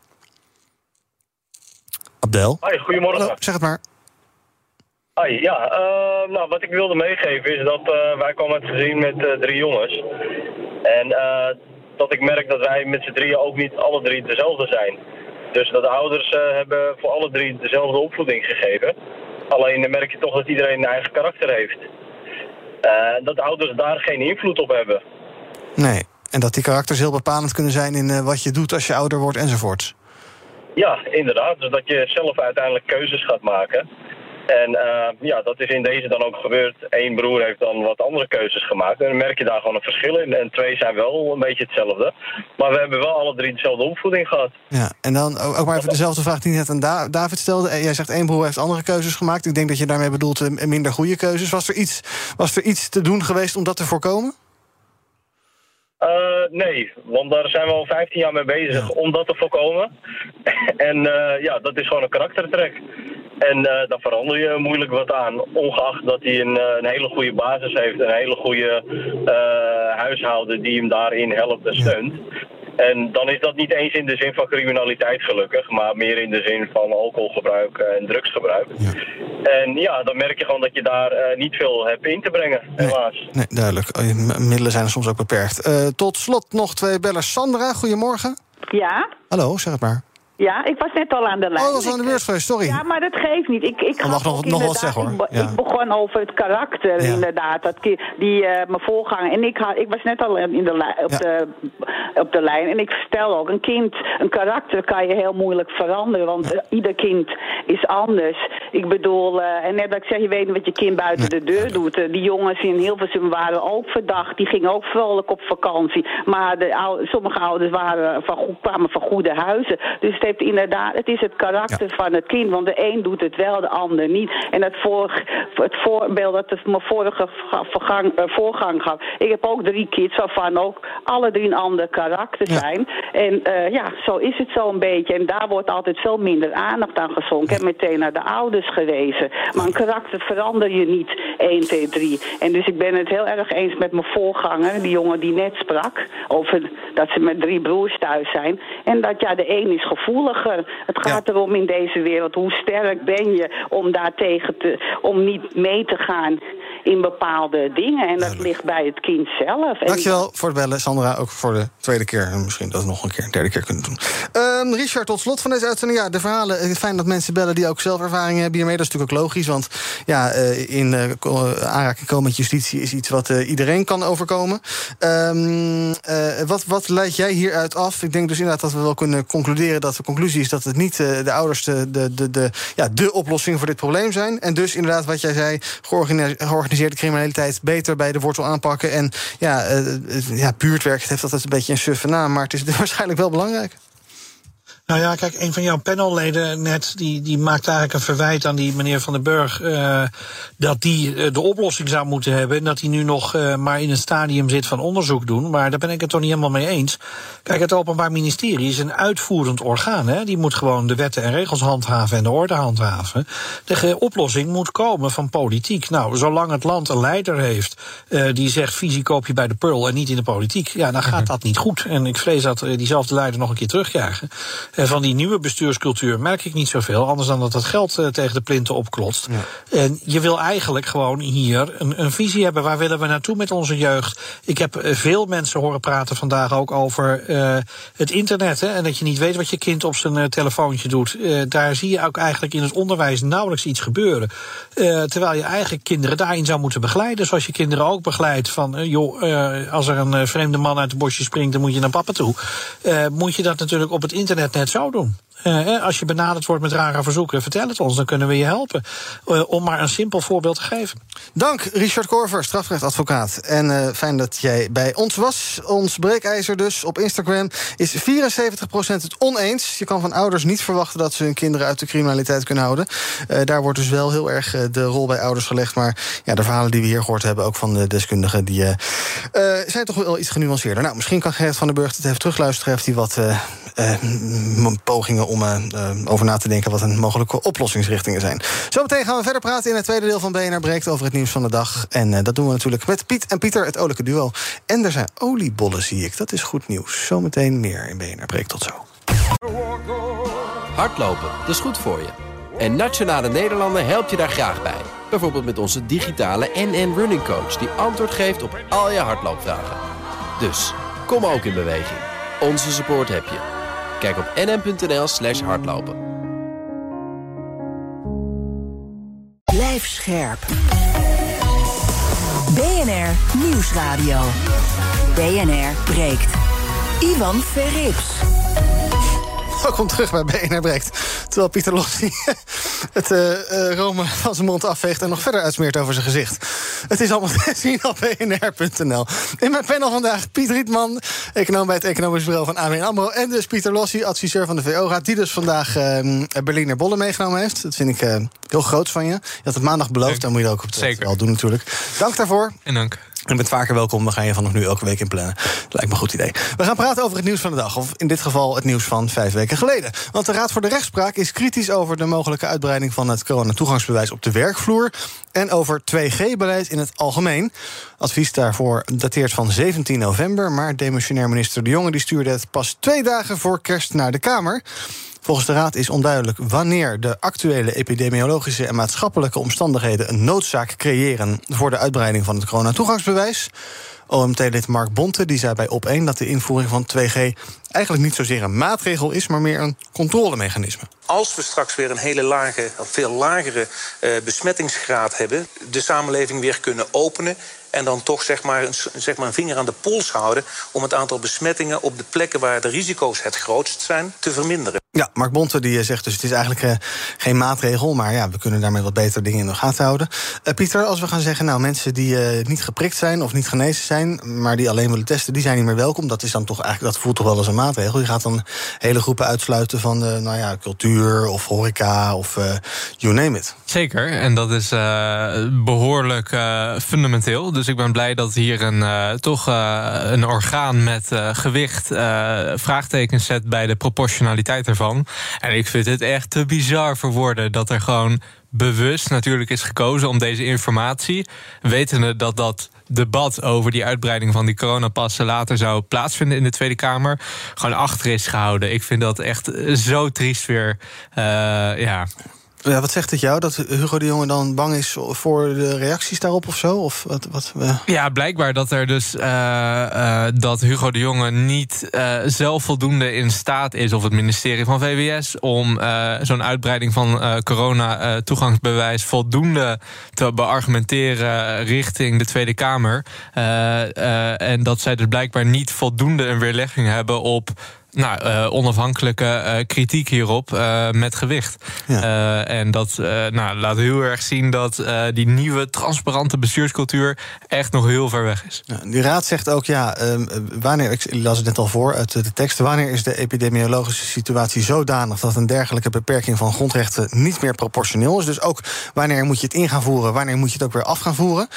Abdel? Hoi, goedemorgen. Hallo, zeg het maar. Hoi, ja, eh, nou, wat ik wilde meegeven is dat eh, wij komen het gezin met eh, drie jongens. En eh, dat ik merk dat wij met z'n drieën ook niet alle drie dezelfde zijn. Dus dat de ouders hebben voor alle drie dezelfde opvoeding gegeven. Alleen dan merk je toch dat iedereen een eigen karakter heeft. Dat de ouders daar geen invloed op hebben. Nee. En dat die karakters heel bepalend kunnen zijn in wat je doet als je ouder wordt enzovoorts. Ja, inderdaad. Dus dat je zelf uiteindelijk keuzes gaat maken. En eh, ja, dat is in deze dan ook gebeurd. Eén broer heeft dan wat andere keuzes gemaakt. En dan merk je daar gewoon een verschil in. En twee zijn wel een beetje hetzelfde. Maar we hebben wel alle drie dezelfde opvoeding gehad. Ja, en dan ook maar even dezelfde vraag die net aan Da- David stelde. Eh, Jij zegt één broer heeft andere keuzes gemaakt. Ik denk dat je daarmee bedoelt minder goede keuzes. Was er iets, was er iets te doen geweest om dat te voorkomen? Eh, nee, want daar zijn we al 15 jaar mee bezig om dat te voorkomen. en eh, ja, dat is gewoon een karaktertrek. En eh daar verander je moeilijk wat aan. Ongeacht dat hij een, een hele goede basis heeft, een hele goede huishouden die hem daarin helpt en steunt. En dan is dat niet eens in de zin van criminaliteit gelukkig, maar meer in de zin van alcoholgebruik en drugsgebruik. En ja, dan merk je gewoon dat je daar eh, niet veel hebt in te brengen, helaas. Nee, duidelijk. Oh, Middelen zijn er soms ook beperkt. Eh, tot slot nog twee bellers. Sandra, goedemorgen. Ja? Hallo, zeg het maar. Ja, ik was net al aan de lijn. Oh, dat was aan de beurt geweest, sorry. Ja, maar dat geeft niet. Ik, ik Oh, mag nog- nog wat inderdaad- zeggen, hoor. Ik, be- Ja. ik begon over het karakter, Ja. inderdaad. Dat, die, eh, mijn voorganger. En ik, had, ik was net al in de, op, Ja. de, op de lijn. En ik vertel ook, een kind, een karakter kan je heel moeilijk veranderen. Want eh, ieder kind is anders. Ik bedoel, eh, en net dat ik zeg, je weet niet wat je kind buiten de deur doet. Die jongens in Hilversum waren ook verdacht. Die gingen ook vrolijk op vakantie. Maar de, sommige ouders waren van, goed- kwamen van goede huizen. Dus heeft inderdaad, het is het karakter van het kind. Want de een doet het wel, de ander niet. En het, voor, het voorbeeld dat het mijn vorige ga- vergang, eh, voorgang gaf. Ik heb ook drie kids waarvan ook alle drie een ander karakter zijn. En eh, ja, zo is het zo'n beetje. En daar wordt altijd veel minder aandacht aan geschonken. En meteen naar de ouders gewezen. Maar een karakter verander je niet 1, 2, 3. En dus ik ben het heel erg eens met mijn voorganger, die jongen die net sprak. Over dat ze met drie broers thuis zijn. En dat ja, de een is gevoeliger. Het gaat erom in deze wereld, hoe sterk ben je om daartegen te, om niet mee te gaan in bepaalde dingen. En dat ligt bij het kind zelf. En Dankjewel voor het bellen, Sandra. Ook voor de tweede keer. En misschien dat we nog een keer, een derde keer kunnen doen. Ehm, Richard, tot slot van deze uitzending. Ja, de verhalen. eh, Fijn dat mensen bellen die ook zelf ervaring hebben hiermee. Dat is natuurlijk ook logisch. Want ja, eh, in ko- aanraking komen met justitie is iets wat iedereen kan overkomen. Ehm, eh, wat, wat leid jij hieruit af? Ik denk dus inderdaad dat we wel kunnen concluderen dat de conclusie is dat het niet de ouders de, de, de, de, ja, de oplossing voor dit probleem zijn. En dus inderdaad, wat jij zei, georgani- georganiseerde criminaliteit beter bij de wortel aanpakken. En ja, eh, eh, ja buurtwerk heeft altijd een beetje een suffe naam, maar het is waarschijnlijk wel belangrijk. Nou ja, kijk, een van jouw panelleden net, die, die maakt eigenlijk een verwijt aan die meneer Van den Burg. Uh, dat die uh, de oplossing zou moeten hebben. En dat hij nu nog uh, maar in een stadium zit van onderzoek doen. Maar daar ben ik het toch niet helemaal mee eens. Kijk, het Openbaar Ministerie is een uitvoerend orgaan. Hè? Die moet gewoon de wetten en regels handhaven en de orde handhaven. De oplossing moet komen van politiek. Nou, zolang het land een leider heeft die zegt: visie koop je bij de Pearl en niet in de politiek. Ja, dan gaat dat niet goed. En ik vrees dat diezelfde leider nog een keer terugjagen. En van die nieuwe bestuurscultuur merk ik niet zoveel. Anders dan dat het geld uh, tegen de plinten opklotst. Ja. En je wil eigenlijk gewoon hier een, een, visie hebben. Waar willen we naartoe met onze jeugd? Ik heb uh, veel mensen horen praten vandaag ook over uh, het internet. Hè, en dat je niet weet wat je kind op zijn telefoontje doet. daar zie je ook eigenlijk in het onderwijs nauwelijks iets gebeuren. terwijl je eigen kinderen daarin zou moeten begeleiden. Zoals je kinderen ook begeleidt van... joh, als er een vreemde man uit het bosje springt, dan moet je naar papa toe. moet je dat natuurlijk op het internet net zo doen. Uh, als je benaderd wordt met rare verzoeken, vertel het ons, dan kunnen we je helpen. Uh, om maar een simpel voorbeeld te geven. Dank, Richard Korver, strafrechtadvocaat. En uh, fijn dat jij bij ons was. Ons breekijzer dus op Instagram is 74% het oneens. Je kan van ouders niet verwachten dat ze hun kinderen uit de criminaliteit kunnen houden. daar wordt dus wel heel erg de rol bij ouders gelegd. Maar ja, de verhalen die we hier gehoord hebben, ook van de deskundigen, die zijn toch wel iets genuanceerder. Nou, misschien kan Gerrit van den Burg het even terugluisteren. Heeft hij wat pogingen om uh, over na te denken wat een mogelijke oplossingsrichtingen zijn. Zometeen gaan we verder praten in het tweede deel van BNR Breekt over het nieuws van de dag. En uh, dat doen we natuurlijk met Piet en Pieter, het olijke duo. En er zijn oliebollen, zie ik. Dat is goed nieuws. Zometeen meer in BNR Breekt. Tot zo. Hardlopen, dat is goed voor je. En Nationale Nederlanden helpt je daar graag bij. Bijvoorbeeld met onze digitale NN Running Coach... die antwoord geeft op al je hardloopvragen. Dus, kom ook in beweging. Onze support heb je. Kijk op nm.nl slash hardlopen. Blijf scherp. BNR Nieuwsradio. BNR breekt. Ivan Verrips. Welkom terug bij BNR Breekt. Terwijl Pieter Lossi het uh, Rome van zijn mond afveegt... en nog verder uitsmeert over zijn gezicht. Het is allemaal te zien op bnr.nl. In mijn panel vandaag Piet Rietman, econoom bij het Economisch Bureau van ABN AMRO... en dus Pieter Lossi, adviseur van de VO-raad... die dus vandaag uh, Berliner Bollen meegenomen heeft. Dat vind ik heel groot van je. Je had het maandag beloofd, dan moet je dat ook op het wel doen natuurlijk. Dank daarvoor. En dank. Je bent vaker welkom, we gaan je vanaf nu elke week in plannen. Lijkt me een goed idee. We gaan praten over het nieuws van de dag. Of in dit geval het nieuws van vijf weken geleden. Want de Raad voor de Rechtspraak is kritisch over de mogelijke uitbreiding van het coronatoegangsbewijs op de werkvloer. En over 2G-beleid in het algemeen. Advies daarvoor dateert van 17 november. Maar demissionair minister De Jonge die stuurde het pas twee dagen voor kerst naar de Kamer. Volgens de Raad is onduidelijk wanneer de actuele epidemiologische en maatschappelijke omstandigheden een noodzaak creëren voor de uitbreiding van het coronatoegangsbewijs. OMT-lid Mark Bonte die zei bij Op1 dat de invoering van 2G eigenlijk niet zozeer een maatregel is, maar meer een controlemechanisme. Als we straks weer een hele lage, veel lagere uh, besmettingsgraad hebben, de samenleving weer kunnen openen en dan toch zeg maar, een, zeg maar een vinger aan de pols houden om het aantal besmettingen op de plekken waar de risico's het grootst zijn te verminderen. Ja, Mark Bonte die zegt dus het is eigenlijk uh, geen maatregel, maar ja, we kunnen daarmee wat beter dingen in de gaten houden. Uh, Pieter, als we gaan zeggen, nou mensen die niet geprikt zijn of niet genezen zijn, maar die alleen willen testen, die zijn niet meer welkom. Dat is dan toch eigenlijk, dat voelt toch wel als een maatregel. Je gaat dan hele groepen uitsluiten van nou ja, cultuur of horeca of you name it. Zeker, en dat is behoorlijk fundamenteel. Dus ik ben blij dat hier een, toch een orgaan met gewicht vraagtekens zet bij de proportionaliteit ervan. En ik vind het echt te bizar voor woorden dat er gewoon bewust natuurlijk is gekozen om deze informatie, wetende dat dat debat over die uitbreiding van die coronapassen later zou plaatsvinden in de Tweede Kamer, gewoon achter is gehouden. Ik vind dat echt zo triest weer. Uh, ja. Ja, wat zegt het jou? Dat Hugo de Jonge dan bang is voor de reacties daarop of zo? Of wat, wat, uh... Ja, blijkbaar dat er dus uh, uh, dat Hugo de Jonge niet zelf voldoende in staat is, of het ministerie van VWS, om zo'n uitbreiding van corona-toegangsbewijs voldoende te beargumenteren richting de Tweede Kamer. en dat zij dus blijkbaar niet voldoende een weerlegging hebben op nou, uh, onafhankelijke uh, kritiek hierop uh, met gewicht. Ja. en dat nou, laat heel erg zien dat die nieuwe transparante bestuurscultuur echt nog heel ver weg is. Ja, die raad zegt ook, ja, ehm, wanneer, ik las het net al voor uit de tekst, wanneer is de epidemiologische situatie zodanig dat een dergelijke beperking van grondrechten niet meer proportioneel is. Dus ook wanneer moet je het in gaan voeren, wanneer moet je het ook weer af gaan voeren.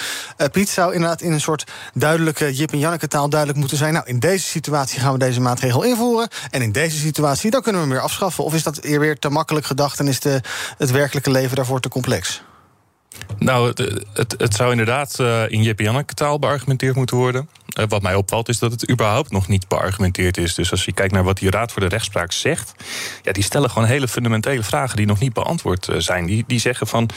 Piet zou inderdaad in een soort duidelijke Jip en Janneke taal duidelijk moeten zijn. Nou, in deze situatie gaan we deze maatregel invoeren. En in deze situatie, dan kunnen we hem weer afschaffen. Of is dat weer te makkelijk gedacht en is de, het werkelijke leven daarvoor te complex? Nou, het, het, zou inderdaad uh, in Jip taal beargumenteerd moeten worden. Uh, wat mij opvalt is dat het überhaupt nog niet beargumenteerd is. Dus als je kijkt naar wat die Raad voor de Rechtspraak zegt... Ja, die stellen gewoon hele fundamentele vragen die nog niet beantwoord uh, zijn. Die, die zeggen van,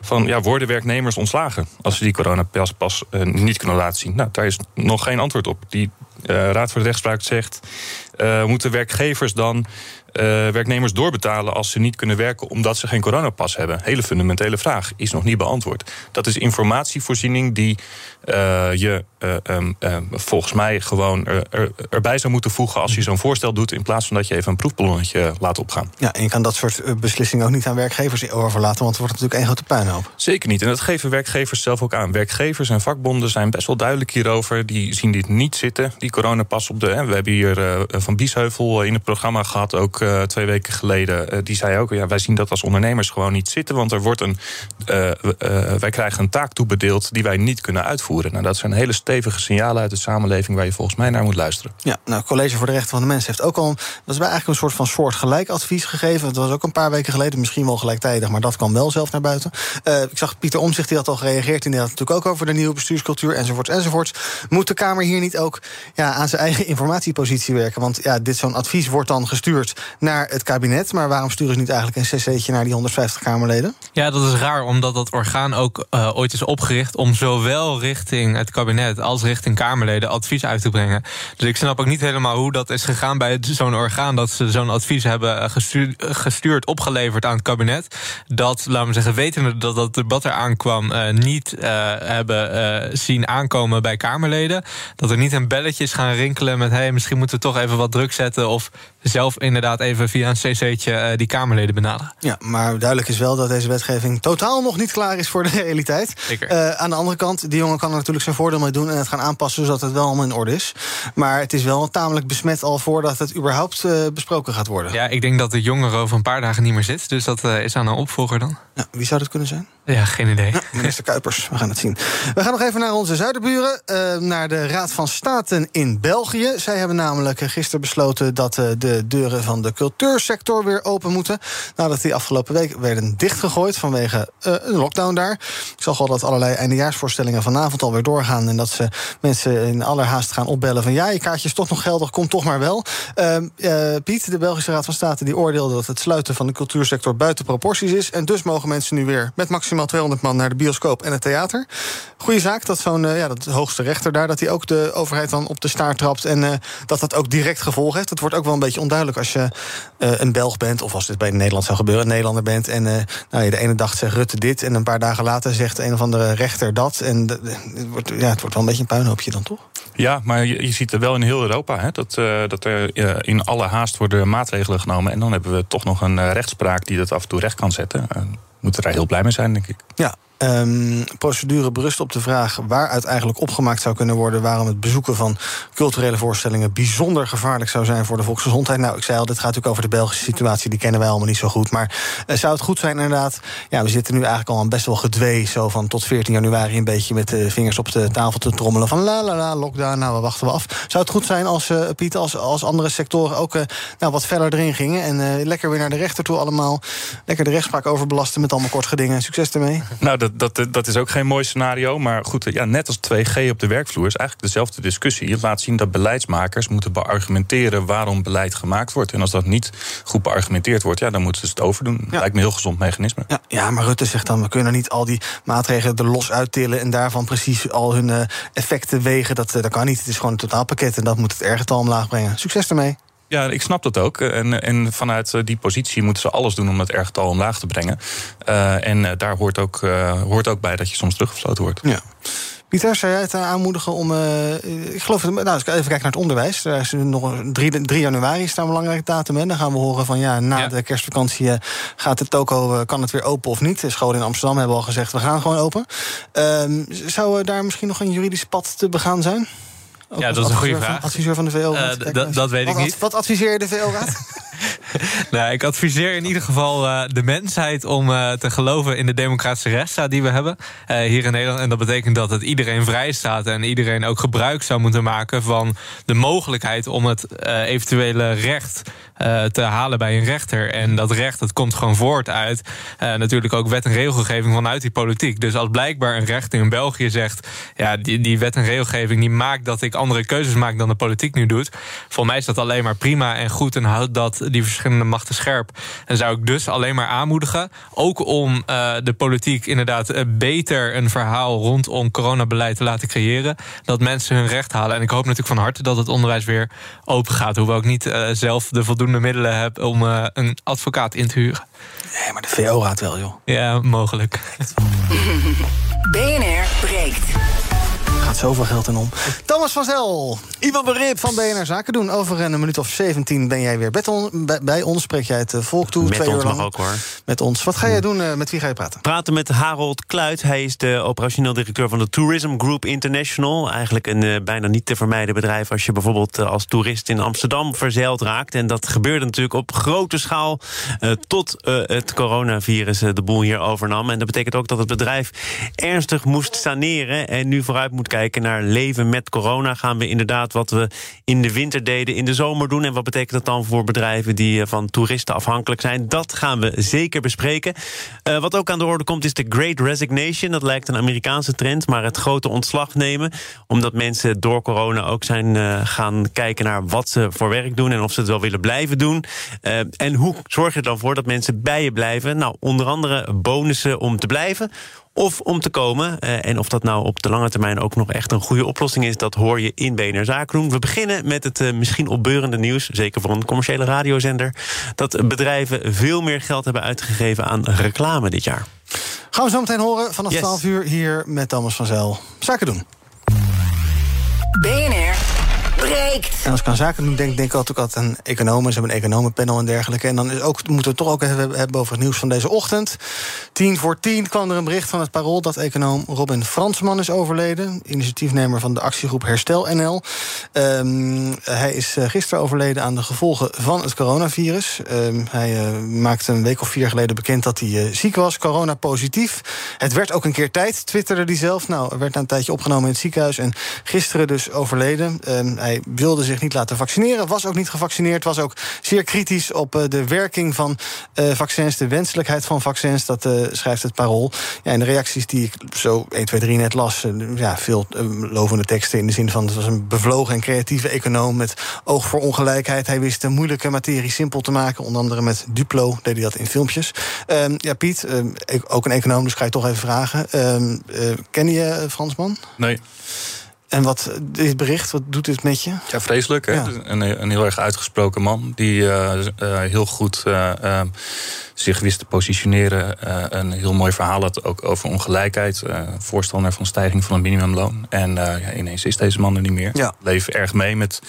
van ja, worden werknemers ontslagen... als ze die coronapas pas niet kunnen laten zien? Nou, daar is nog geen antwoord op. Die Raad voor de Rechtspraak zegt... moeten werkgevers dan uh, werknemers doorbetalen als ze niet kunnen werken omdat ze geen coronapas hebben? Hele fundamentele vraag, is nog niet beantwoord. Dat is informatievoorziening die uh, je uh, um, volgens mij gewoon er, erbij zou moeten voegen als je zo'n voorstel doet, in plaats van dat je even een proefballonnetje laat opgaan. Ja, en je kan dat soort beslissingen ook niet aan werkgevers overlaten, want het wordt natuurlijk één grote puinhoop. Zeker niet. En dat geven werkgevers zelf ook aan. Werkgevers en vakbonden zijn best wel duidelijk hierover. Die zien dit niet zitten, die coronapas op de. Hè. We hebben hier van Biesheuvel in het programma gehad, ook uh, twee weken geleden. Uh, die zei ook: ja, wij zien dat als ondernemers gewoon niet zitten. Want er wordt een. Uh, wij krijgen een taak toebedeeld die wij niet kunnen uitvoeren. Nou, dat zijn hele stevige signalen uit de samenleving waar je volgens mij naar moet luisteren. Ja, nou, het College voor de Rechten van de Mens heeft ook al. Dat is eigenlijk een soort van soortgelijk advies gegeven. Het was ook een paar weken geleden, misschien wel gelijktijdig, maar dat kwam wel zelf naar buiten. ik zag Pieter Omzicht, die had al gereageerd. Had natuurlijk ook over de nieuwe bestuurscultuur enzovoort enzovoort. Moet de Kamer hier niet ook ja, aan zijn eigen informatiepositie werken? Want ja, dit zo'n advies wordt dan gestuurd naar het kabinet. Maar waarom sturen ze niet eigenlijk een cc'tje naar die 150 Kamerleden? Ja, dat is raar, omdat dat orgaan ook uh, ooit is opgericht om zowel richting het kabinet als richting Kamerleden advies uit te brengen. Dus ik snap ook niet helemaal hoe dat is gegaan bij zo'n orgaan dat ze zo'n advies hebben eh, gestuurd, gestuurd, opgeleverd aan het kabinet. Dat, laten we zeggen, wetende dat dat debat eraan kwam, uh, niet uh, hebben zien aankomen bij Kamerleden. Dat er niet een belletje is gaan rinkelen met: hé, hey, misschien moeten we toch even wat druk zetten. Of zelf inderdaad even via een cc'tje uh, die Kamerleden benaderen. Ja, maar duidelijk is wel dat deze wetgeving totaal nog niet klaar is voor de realiteit. Uh, aan de andere kant, die jongen kan er natuurlijk zijn voordeel mee doen en het gaan aanpassen zodat het wel allemaal in orde is. Maar het is wel tamelijk besmet al voordat het überhaupt uh, besproken gaat worden. Ja, ik denk dat de jongere over een paar dagen niet meer zit. Dus dat is aan een opvolger dan. Ja, wie zou dat kunnen zijn? Ja, geen idee. Minister Kuipers, we gaan het zien. We gaan nog even naar onze zuiderburen, uh, naar de Raad van Staten in België. Zij hebben namelijk gisteren besloten dat uh, de deuren van de cultuursector weer open moeten. Nadat die afgelopen week werden dichtgegooid vanwege uh, een lockdown daar. Ik zag al dat allerlei eindejaarsvoorstellingen vanavond alweer doorgaan. En dat ze mensen in allerhaast gaan opbellen van ja, je kaartje is toch nog geldig, kom toch maar wel. Ehm, Piet, de Belgische Raad van State, die oordeelde dat het sluiten van de cultuursector buiten proporties is. En dus mogen mensen nu weer met maximaal 200 man naar de bioscoop en het theater. Goeie zaak dat zo'n uh, ja, dat hoogste rechter daar... dat hij ook de overheid dan op de staart trapt... en dat dat ook direct gevolg heeft. Het wordt ook wel een beetje onduidelijk als je een Belg bent... of als dit bij Nederland zou gebeuren, een Nederlander bent... en nou, je de ene dag zegt Rutte dit... en een paar dagen later zegt een of andere rechter dat. En het, wordt, ja, het wordt wel een beetje een puinhoopje dan, toch? Ja, maar je, je ziet er wel in heel Europa... Hè, dat, dat er in alle haast worden maatregelen genomen... en dan hebben we toch nog een rechtspraak die dat af en toe recht kan zetten moeten er heel blij mee zijn, denk ik. Ja, Um, procedure berust op de vraag waaruit eigenlijk opgemaakt zou kunnen worden waarom het bezoeken van culturele voorstellingen bijzonder gevaarlijk zou zijn voor de volksgezondheid. Nou, ik zei al, dit gaat natuurlijk over de Belgische situatie, die kennen wij allemaal niet zo goed. Maar uh, zou het goed zijn, inderdaad? Ja, we zitten nu eigenlijk al best wel gedwee, zo van tot 14 januari een beetje met de vingers op de tafel te trommelen van la la la, lockdown, nou, we wachten we af. Zou het goed zijn als, uh, Piet, als, als andere sectoren ook uh, nou, wat verder erin gingen en lekker weer naar de rechter toe allemaal, lekker de rechtspraak overbelasten met allemaal kort gedingen. Succes ermee. Nou, dat, dat, is ook geen mooi scenario. Maar goed, ja, net als 2G op de werkvloer is eigenlijk dezelfde discussie. Het laat zien dat beleidsmakers moeten beargumenteren waarom beleid gemaakt wordt. En als dat niet goed beargumenteerd wordt, ja, dan moeten ze het overdoen. Lijkt me een heel gezond mechanisme. Ja, ja, maar Rutte zegt dan: we kunnen niet al die maatregelen er los uittillen en daarvan precies al hun uh, effecten wegen. Dat, uh, dat kan niet. Het is gewoon een totaalpakket en dat moet het ergetal omlaag brengen. Succes ermee. Ja, ik snap dat ook. En, en vanuit eh, die positie moeten ze alles doen om het ergetal omlaag te brengen. Uh, en daar hoort ook, uh, hoort ook bij dat je soms teruggefloten wordt. Ja. Pieter, zou jij het aanmoedigen om. Uh, ik geloof, nou, als ik even kijken naar het onderwijs. Daar is nog 3, 3 januari is daar een belangrijke datum. En dan gaan we horen van ja, na de kerstvakantie gaat de toko, kan het weer open of niet. De scholen in Amsterdam hebben al gezegd, we gaan gewoon open. Uh, zou daar misschien nog een juridisch pad te begaan zijn? Ja, dat is een goede vraag. adviseur van de VO. Uh, dat weet ik niet. Wat adviseer je de VO-raad? nou, ik adviseer in ieder geval uh, de mensheid om uh, te geloven in de democratische rechtsstaat die we hebben uh, hier in Nederland. En dat betekent dat het iedereen vrij staat en iedereen ook gebruik zou moeten maken van de mogelijkheid om het eventuele recht te halen bij een rechter. En dat recht dat komt gewoon voort uit natuurlijk ook wet en regelgeving vanuit die politiek. Dus als blijkbaar een rechter in België zegt, ja, die, die wet en regelgeving die maakt dat ik andere keuzes maak dan de politiek nu doet. Voor mij is dat alleen maar prima en goed en houdt dat die verschillende machten scherp. En zou ik dus alleen maar aanmoedigen. Ook om uh, de politiek inderdaad uh, beter een verhaal rondom coronabeleid te laten creëren. Dat mensen hun recht halen. En ik hoop natuurlijk van harte dat het onderwijs weer open gaat. Hoewel ik niet uh, zelf de voldoende middelen heb om een advocaat in te huren. Nee, maar de VO-raad wel, joh. Ja, mogelijk. BNR breekt gaat zoveel geld in om. Thomas van Zel. Ivan Berip van BNR Zaken doen. Over een minuut of 17 ben jij weer bij ons. Spreek jij het eh, volk toe. Met twee ons uur lang. mag ook hoor. Met ons. Wat ga jij doen? Eh, met wie ga je praten? Praten met Harold Kluit. Hij is de operationeel directeur van de Tourism Group International. Eigenlijk een uh, bijna niet te vermijden bedrijf... als je bijvoorbeeld uh, als toerist in Amsterdam verzeild raakt. En dat gebeurde natuurlijk op grote schaal... Uh, tot het coronavirus de boel hier overnam. En dat betekent ook dat het bedrijf ernstig moest saneren... en nu vooruit moet kijken naar leven met corona. Gaan we inderdaad wat we in de winter deden in de zomer doen? En wat betekent dat dan voor bedrijven die van toeristen afhankelijk zijn? Dat gaan we zeker bespreken. Uh, wat ook aan de orde komt is de Great Resignation. Dat lijkt een Amerikaanse trend, maar het grote ontslag nemen. Omdat mensen door corona ook zijn uh, gaan kijken naar wat ze voor werk doen... en of ze het wel willen blijven doen. En hoe zorg je er dan voor dat mensen bij je blijven? Nou, onder andere bonussen om te blijven of om te komen. Uh, en of dat nou op de lange termijn ook nog echt een goede oplossing is... dat hoor je in BNR Zaken doen. We beginnen met het uh, misschien opbeurende nieuws... zeker voor een commerciële radiozender... dat bedrijven veel meer geld hebben uitgegeven aan reclame dit jaar. Gaan we zo meteen horen vanaf yes. 12 uur hier met Thomas van Zel. Zaken doen. BNR En als ik aan zaken doen denk, denk ik altijd, altijd aan economen. Ze hebben een economenpanel en dergelijke. En dan is ook, moeten we toch ook even hebben over het nieuws van deze ochtend. Tien voor tien kwam er een bericht van het Parool... dat econoom Robin Fransman is overleden. Initiatiefnemer van de actiegroep Herstel NL. Um, hij is gisteren overleden aan de gevolgen van het coronavirus. Um, hij uh, maakte een week of vier geleden bekend dat hij uh, ziek was. Corona positief. Het werd ook een keer tijd, twitterde hij zelf. Nou, werd na een tijdje opgenomen in het ziekenhuis. En gisteren dus overleden. Um, wilde zich niet laten vaccineren, was ook niet gevaccineerd, was ook zeer kritisch op uh, de werking van uh, vaccins, de wenselijkheid van vaccins. Dat uh, schrijft het parool. Ja, en de reacties die ik zo 1, 2, 3 net las, ja, veel lovende teksten in de zin van het was een bevlogen en creatieve econoom met oog voor ongelijkheid. Hij wist de moeilijke materie simpel te maken, onder andere met Duplo deed hij dat in filmpjes. Um, ja, Piet, um, ook een econoom, dus ga je toch even vragen. Um, ken je Fransman? Nee. En wat, dit bericht, wat doet dit met je? Ja, vreselijk. Hè? Ja. Een, een, heel erg uitgesproken man. Die uh, uh, heel goed uh, zich wist te positioneren. een heel mooi verhaal had ook over ongelijkheid. voorstander van stijging van het minimumloon. En ja, ineens is deze man er niet meer. Ja. Leef erg mee met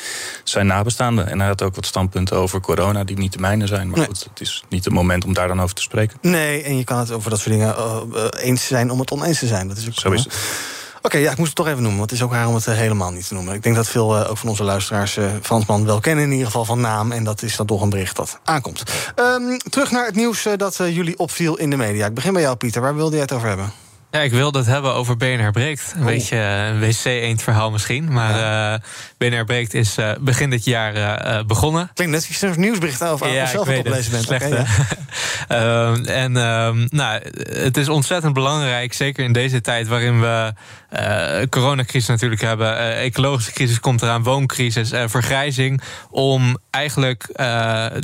zijn nabestaanden. En hij had ook wat standpunten over corona die niet de mijne zijn. Maar nee. goed, het is niet het moment om daar dan over te spreken. Nee, en je kan het over dat soort dingen eens zijn om het oneens te zijn. Dat is ook Zo is het. Oké, okay, ja, ik moest het toch even noemen, want het is ook raar om het uh, helemaal niet te noemen. Ik denk dat veel uh, ook van onze luisteraars uh, Fransman wel kennen, in ieder geval van naam. En dat is dan toch een bericht dat aankomt. Um, terug naar het nieuws dat jullie opviel in de media. Ik begin bij jou, Pieter. Waar wilde jij het over hebben? Ja, ik wilde het hebben over BNR Breekt. Een oh. beetje een wc-eend verhaal misschien. Maar ja. uh, BNR Breekt is uh, begin dit jaar uh, begonnen. Klinkt net als een nieuwsbericht over ja, zelf het oplezen bent. Slecht, okay, ja. um, en um, nou, het is ontzettend belangrijk, zeker in deze tijd waarin we coronacrisis natuurlijk hebben. ecologische crisis komt eraan, wooncrisis, vergrijzing. Om eigenlijk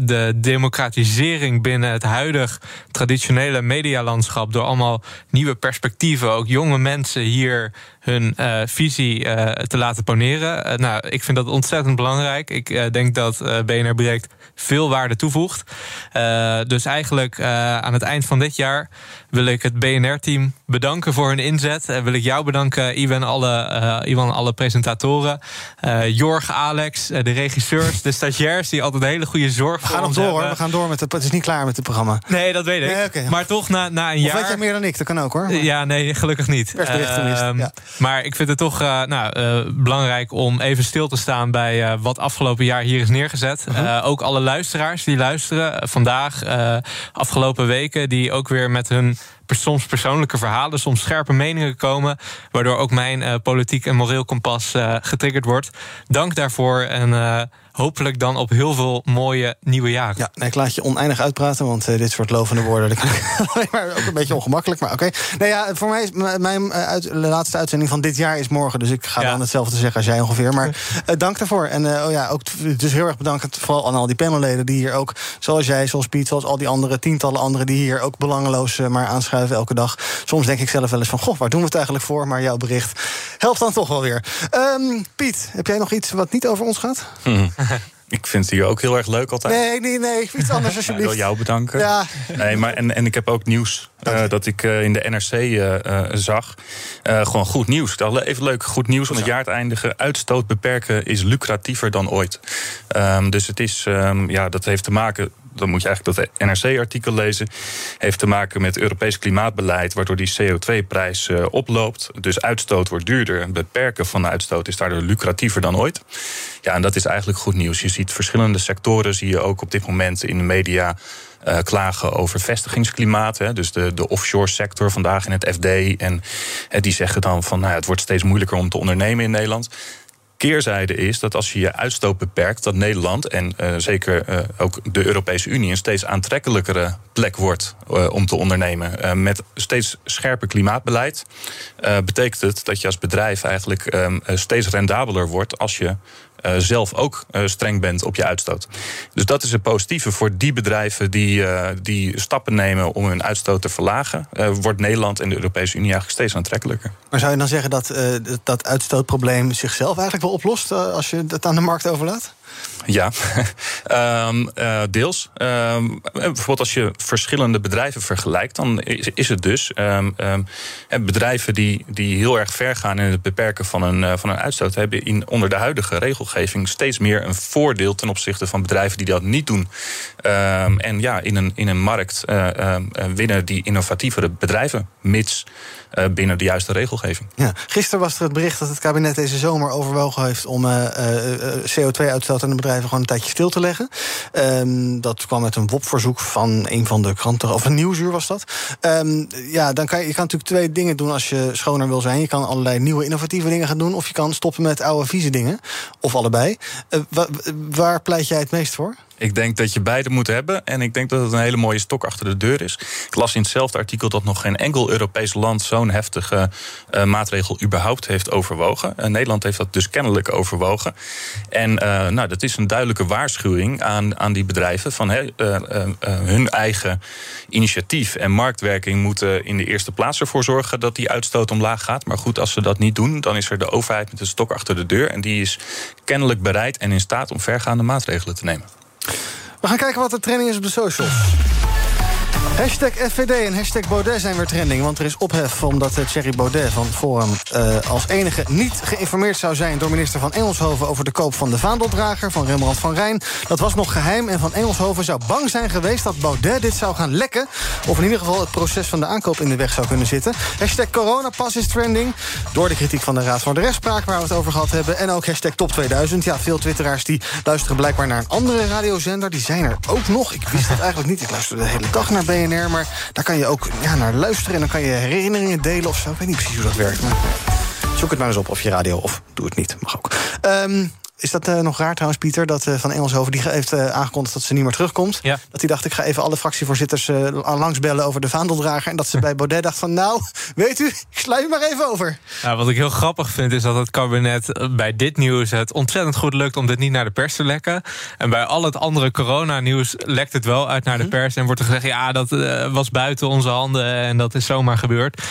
de democratisering binnen het huidig traditionele medialandschap... door allemaal nieuwe perspectieven, ook jonge mensen hier hun uh, visie uh, te laten poneren. Uh, nou, ik vind dat ontzettend belangrijk. Ik denk dat BNR Breekt veel waarde toevoegt. dus eigenlijk aan het eind van dit jaar wil ik het BNR-team bedanken voor hun inzet. En wil ik jou bedanken, Iwan, alle, Iwan, alle presentatoren. Jorg, Alex, de regisseurs, de stagiairs die altijd een hele goede zorg We gaan nog door, hoor. We gaan door met het. Het is niet klaar met het programma. Nee, dat weet ik. Nee, okay. Maar toch na, na een of jaar. weet jij meer dan ik? Dat kan ook hoor. Maar... Ja, nee, gelukkig niet. Uh, ja. Maar ik vind het toch uh, nou, uh, belangrijk om even stil te staan bij wat afgelopen jaar hier is neergezet. -huh. ook alle luisteraars die luisteren vandaag, afgelopen weken, die ook weer met hun soms persoonlijke verhalen, soms scherpe meningen komen. Waardoor ook mijn politiek en moreel kompas getriggerd wordt. Dank daarvoor en hopelijk dan op heel veel mooie nieuwe jaren. Ja, nee, ik laat je oneindig uitpraten, want dit soort lovende woorden... maar ook een beetje ongemakkelijk, maar oké. Okay. Nee, ja, voor mij is mijn uit, laatste uitzending van dit jaar is morgen. Dus ik ga ja. dan hetzelfde zeggen als jij ongeveer. Maar dank daarvoor. En oh ja, ook dus heel erg bedankt vooral aan al die panelleden... die hier ook, zoals jij, zoals Piet, zoals al die andere... tientallen anderen die hier ook belangeloos maar aanschuiven elke dag. Soms denk ik zelf wel eens van, goh, waar doen we het eigenlijk voor? Maar jouw bericht helpt dan toch wel weer. Um, Piet, heb jij nog iets wat niet over ons gaat? Hmm. Ik vind het hier ook heel erg leuk altijd. Nee, nee, nee. Iets anders alsjeblieft. Ik wil jou bedanken. Ja. Nee, maar en, en ik heb ook nieuws uh, dat ik uh, in de NRC uh, zag. gewoon goed nieuws. Even leuk, goed nieuws om het jaar te eindigen. Uitstoot beperken is lucratiever dan ooit. Um, dus het is, um, ja, dat heeft te maken dan moet je eigenlijk dat NRC-artikel lezen. Heeft te maken met Europees klimaatbeleid, waardoor die CO2-prijs uh, oploopt. Dus uitstoot wordt duurder. En beperken van de uitstoot is daardoor lucratiever dan ooit. Ja, en dat is eigenlijk goed nieuws. Je ziet verschillende sectoren, zie je ook op dit moment in de media. Uh, klagen over vestigingsklimaat. Dus de, de offshore sector vandaag in het FD. En uh, die zeggen dan van nou, het wordt steeds moeilijker om te ondernemen in Nederland keerzijde is dat als je je uitstoot beperkt, dat Nederland en uh, zeker uh, ook de Europese Unie een steeds aantrekkelijkere plek wordt uh, om te ondernemen. met steeds scherper klimaatbeleid betekent het dat je als bedrijf eigenlijk um, steeds rendabeler wordt als je uh, zelf ook uh, streng bent op je uitstoot. Dus dat is een positieve voor die bedrijven die, uh, die stappen nemen om hun uitstoot te verlagen. wordt Nederland en de Europese Unie eigenlijk steeds aantrekkelijker. Maar zou je dan zeggen dat dat uitstootprobleem zichzelf eigenlijk wel oplost als je het aan de markt overlaat? Ja, um, uh, deels. Um, bijvoorbeeld als je verschillende bedrijven vergelijkt, dan is, het dus um, bedrijven die, die heel erg ver gaan in het beperken van een, uh, van een uitstoot, hebben in, onder de huidige regelgeving steeds meer een voordeel ten opzichte van bedrijven die dat niet doen. en ja, in een, in een markt uh, winnen die innovatievere bedrijven, mits binnen de juiste regelgeving. Ja. Gisteren was er het bericht dat het kabinet deze zomer overwogen heeft om uh, uh, CO2-uitstoot aan de bedrijven gewoon een tijdje stil te leggen. Um, dat kwam met een WOP-verzoek van een van de kranten, of een nieuwsuur was dat. Um, ja, dan kan je, kan natuurlijk twee dingen doen als je schoner wil zijn. Je kan allerlei nieuwe innovatieve dingen gaan doen, of je kan stoppen met oude vieze dingen. Of allebei. Wa waar pleit jij het meest voor? Ik denk dat je beide moet hebben. En ik denk dat het een hele mooie stok achter de deur is. Ik las in hetzelfde artikel dat nog geen enkel Europees land zo'n heftige uh, maatregel überhaupt heeft overwogen. Uh, Nederland heeft dat dus kennelijk overwogen. En uh, nou, dat is een duidelijke waarschuwing aan, aan die bedrijven van hun eigen initiatief en marktwerking moeten in de eerste plaats ervoor zorgen dat die uitstoot omlaag gaat. Maar goed, als ze dat niet doen, dan is er de overheid met een stok achter de deur. En die is kennelijk bereid en in staat om vergaande maatregelen te nemen. We gaan kijken wat de trending is op de socials. Hashtag FVD en hashtag Baudet zijn weer trending. Want er is ophef omdat Thierry Baudet van Forum... Uh, als enige niet geïnformeerd zou zijn door minister van Engelshoven... over de koop van de vaandeldrager van Rembrandt van Rijn. Dat was nog geheim en van Engelshoven zou bang zijn geweest... dat Baudet dit zou gaan lekken. Of in ieder geval het proces van de aankoop in de weg zou kunnen zitten. Hashtag coronapas is trending. Door de kritiek van de Raad van de Rechtspraak waar we het over gehad hebben. En ook hashtag top 2000. Ja, veel twitteraars die luisteren blijkbaar naar een andere radiozender. Die zijn er ook nog. Ik wist dat eigenlijk niet. Ik luisterde de hele dag naar BNR. Maar daar kan je ook ja, naar luisteren en dan kan je herinneringen delen of zo. Ik weet niet precies hoe dat werkt. Maar zoek het maar eens op of je radio of doe het niet. Mag ook. Um, is dat eh, nog raar trouwens, Pieter? Dat eh, Van Engelshoven die heeft eh, aangekondigd dat ze niet meer terugkomt. Ja. Dat hij dacht, ik ga even alle fractievoorzitters langsbellen over de vaandeldrager. En dat ze bij Baudet dacht van, nou, weet u, ik u maar even over. Ja, wat ik heel grappig vind is dat het kabinet bij dit nieuws het ontzettend goed lukt om dit niet naar de pers te lekken. En bij al het andere coronanieuws lekt het wel uit naar de pers. En wordt er gezegd, ja, dat was buiten onze handen en dat is zomaar gebeurd.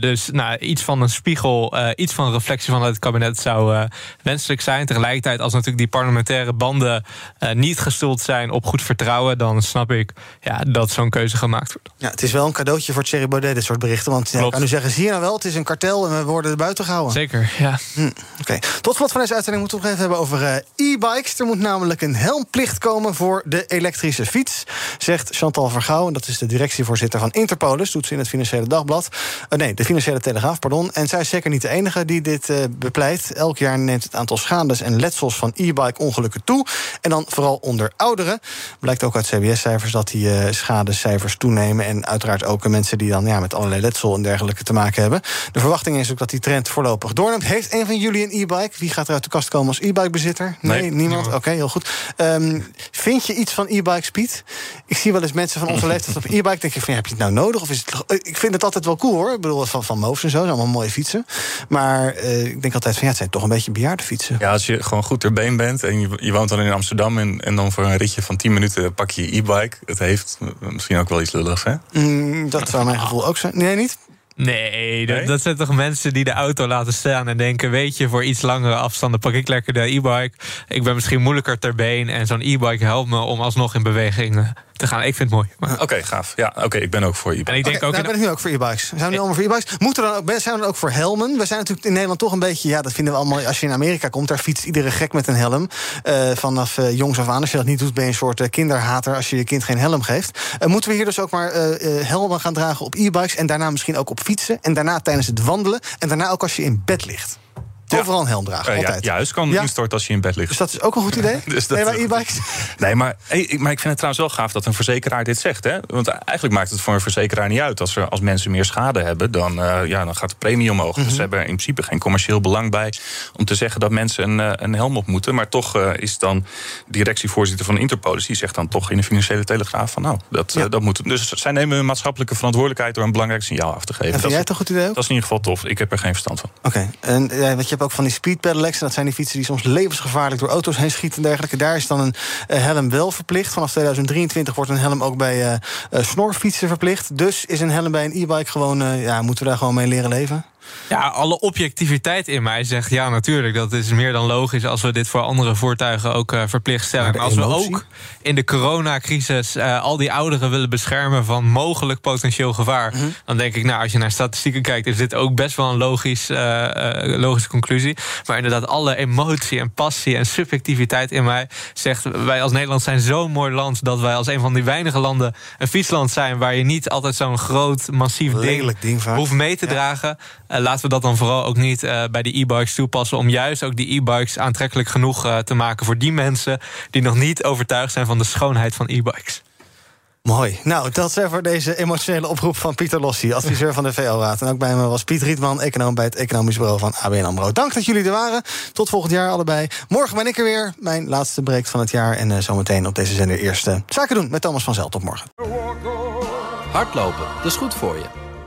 Dus nou, iets van een spiegel, iets van reflectie vanuit het kabinet zou wenselijk zijn. Tegelijkertijd, als natuurlijk die parlementaire banden eh, niet gestoeld zijn op goed vertrouwen, dan snap ik ja, dat zo'n keuze gemaakt wordt. Ja, het is wel een cadeautje voor Thierry Baudet, dit soort berichten. Want ja, ik kan u zeggen, zie je nou wel, het is een kartel en we worden er buiten gehouden. Zeker, ja. Hm, Oké, tot slot van deze uitzending moeten we nog even hebben over eh, e-bikes. Er moet namelijk een helmplicht komen voor de elektrische fiets, zegt Chantal Vergouw. En dat is de directievoorzitter van Interpolis, doet ze in het Financiële Dagblad. Eh, nee, de Financiële Telegraaf, pardon. En zij is zeker niet de enige die dit bepleit. Elk jaar neemt het aantal schades en letsels van e-bike ongelukken toe. En dan vooral onder ouderen. Blijkt ook uit CBS-cijfers dat die eh, schadecijfers toenemen. En uiteraard ook mensen die dan ja, met allerlei letsel en dergelijke te maken hebben. De verwachting is ook dat die trend voorlopig doorneemt. Heeft een van jullie een e-bike? Wie gaat er uit de kast komen als e-bike-bezitter? Nee, Nee, niemand? Oké, heel goed. Ehm, vind je iets van e-bikes, Piet? Ik zie wel eens mensen van onze leeftijd op e-bike. Denk je van, ja, heb je het nou nodig? Of is het, eh, ik vind het altijd wel cool, hoor. Ik bedoel, van, van Moofs en zo, allemaal mooie fietsen. Maar eh, ik denk altijd van, ja, het zijn toch een beetje bejaarde fietsen. Ja, als je gewoon goed ter been bent en je, je woont dan in Amsterdam... En, en dan voor een ritje van 10 minuten pak je je e-bike. Het heeft misschien ook wel iets lulligs, hè? Mm, dat zou mijn gevoel ook zijn. Nee, niet? Nee, dat, dat zijn toch mensen die de auto laten staan en denken: Weet je, voor iets langere afstanden pak ik lekker de e-bike. Ik ben misschien moeilijker ter been en zo'n e-bike helpt me om alsnog in beweging eh, te gaan. Ik vind het mooi. Maar- Oké, gaaf. Ja, oké, ik ben ook voor e-bike. En ik denk ook. nou, in- ben ik nu ook voor e-bikes. Zijn we nu allemaal voor e-bikes? Moeten we dan ook, zijn we dan ook voor helmen? We zijn natuurlijk in Nederland toch een beetje... ja, dat vinden we allemaal... als je in Amerika komt, daar fietst iedere gek met een helm. Eh, vanaf eh, jongs af aan. Als je dat niet doet, ben je een soort eh, kinderhater... als je je kind geen helm geeft. Moeten we hier dus ook maar eh, eh, helmen gaan dragen op e-bikes... en daarna misschien ook op fietsen... en daarna tijdens het wandelen... en daarna ook als je in bed ligt? Overal een helm dragen, Eh, ja, altijd. je huis kan Ja? instorten als je in bed ligt. Dus dat is ook een goed idee? Dus dat- nee, maar e-bikes? Nee, maar, maar ik vind het trouwens wel gaaf dat een verzekeraar dit zegt. Hè? Want eigenlijk maakt het voor een verzekeraar niet uit. Als, er, als mensen meer schade hebben, dan, eh, ja, dan gaat de premie omhoog. Mhm. Dus ze hebben er in principe geen commercieel belang bij... om te zeggen dat mensen een, eh, een helm op moeten. Maar toch is dan directievoorzitter van Interpolis... die zegt dan toch in de Financiële Telegraaf van... nou, dat, dat moet... Dus zij nemen hun maatschappelijke verantwoordelijkheid... door een belangrijk signaal af te geven. En vind dat, jij het een goed idee ook? dat is in ieder geval tof. Ik heb er geen verstand van. Oké, en eh, want je hebt ook van die speed dat zijn die fietsen die soms levensgevaarlijk door auto's heen schieten en dergelijke. Daar is dan een eh, helm wel verplicht. Vanaf 2023 wordt een helm ook bij eh, eh, snorfietsen verplicht. Dus is een helm bij een e-bike gewoon... ja, moeten we daar gewoon mee leren leven? Ja, alle objectiviteit in mij zegt ja, natuurlijk. Dat is meer dan logisch als we dit voor andere voertuigen ook eh, verplicht stellen. Maar als we ook in de coronacrisis eh, al die ouderen willen beschermen van mogelijk potentieel gevaar, Mhm. dan denk ik, nou, als je naar statistieken kijkt, is dit ook best wel een logisch, eh, logische conclusie. Maar inderdaad, alle emotie en passie en subjectiviteit in mij zegt: wij als Nederland zijn zo'n mooi land dat wij als een van die weinige landen een fietsland zijn waar je niet altijd zo'n groot, massief ding Lelijk ding hoeft mee te dragen. Laten we dat dan vooral ook niet eh, bij de e-bikes toepassen. Om juist ook die e-bikes aantrekkelijk genoeg eh, te maken voor die mensen die nog niet overtuigd zijn van de schoonheid van e-bikes. Mooi. Nou, dat is voor deze emotionele oproep van Pieter Lossi, adviseur van de VL-raad. En ook bij me was Piet Rietman, econoom bij het Economisch Bureau van ABN AMRO. Dank dat jullie er waren. Tot volgend jaar allebei. Morgen ben ik er weer. Mijn laatste break van het jaar. En eh, zometeen op deze zender eerste zaken doen met Thomas van Zel. Tot morgen. Hardlopen, dat is goed voor je.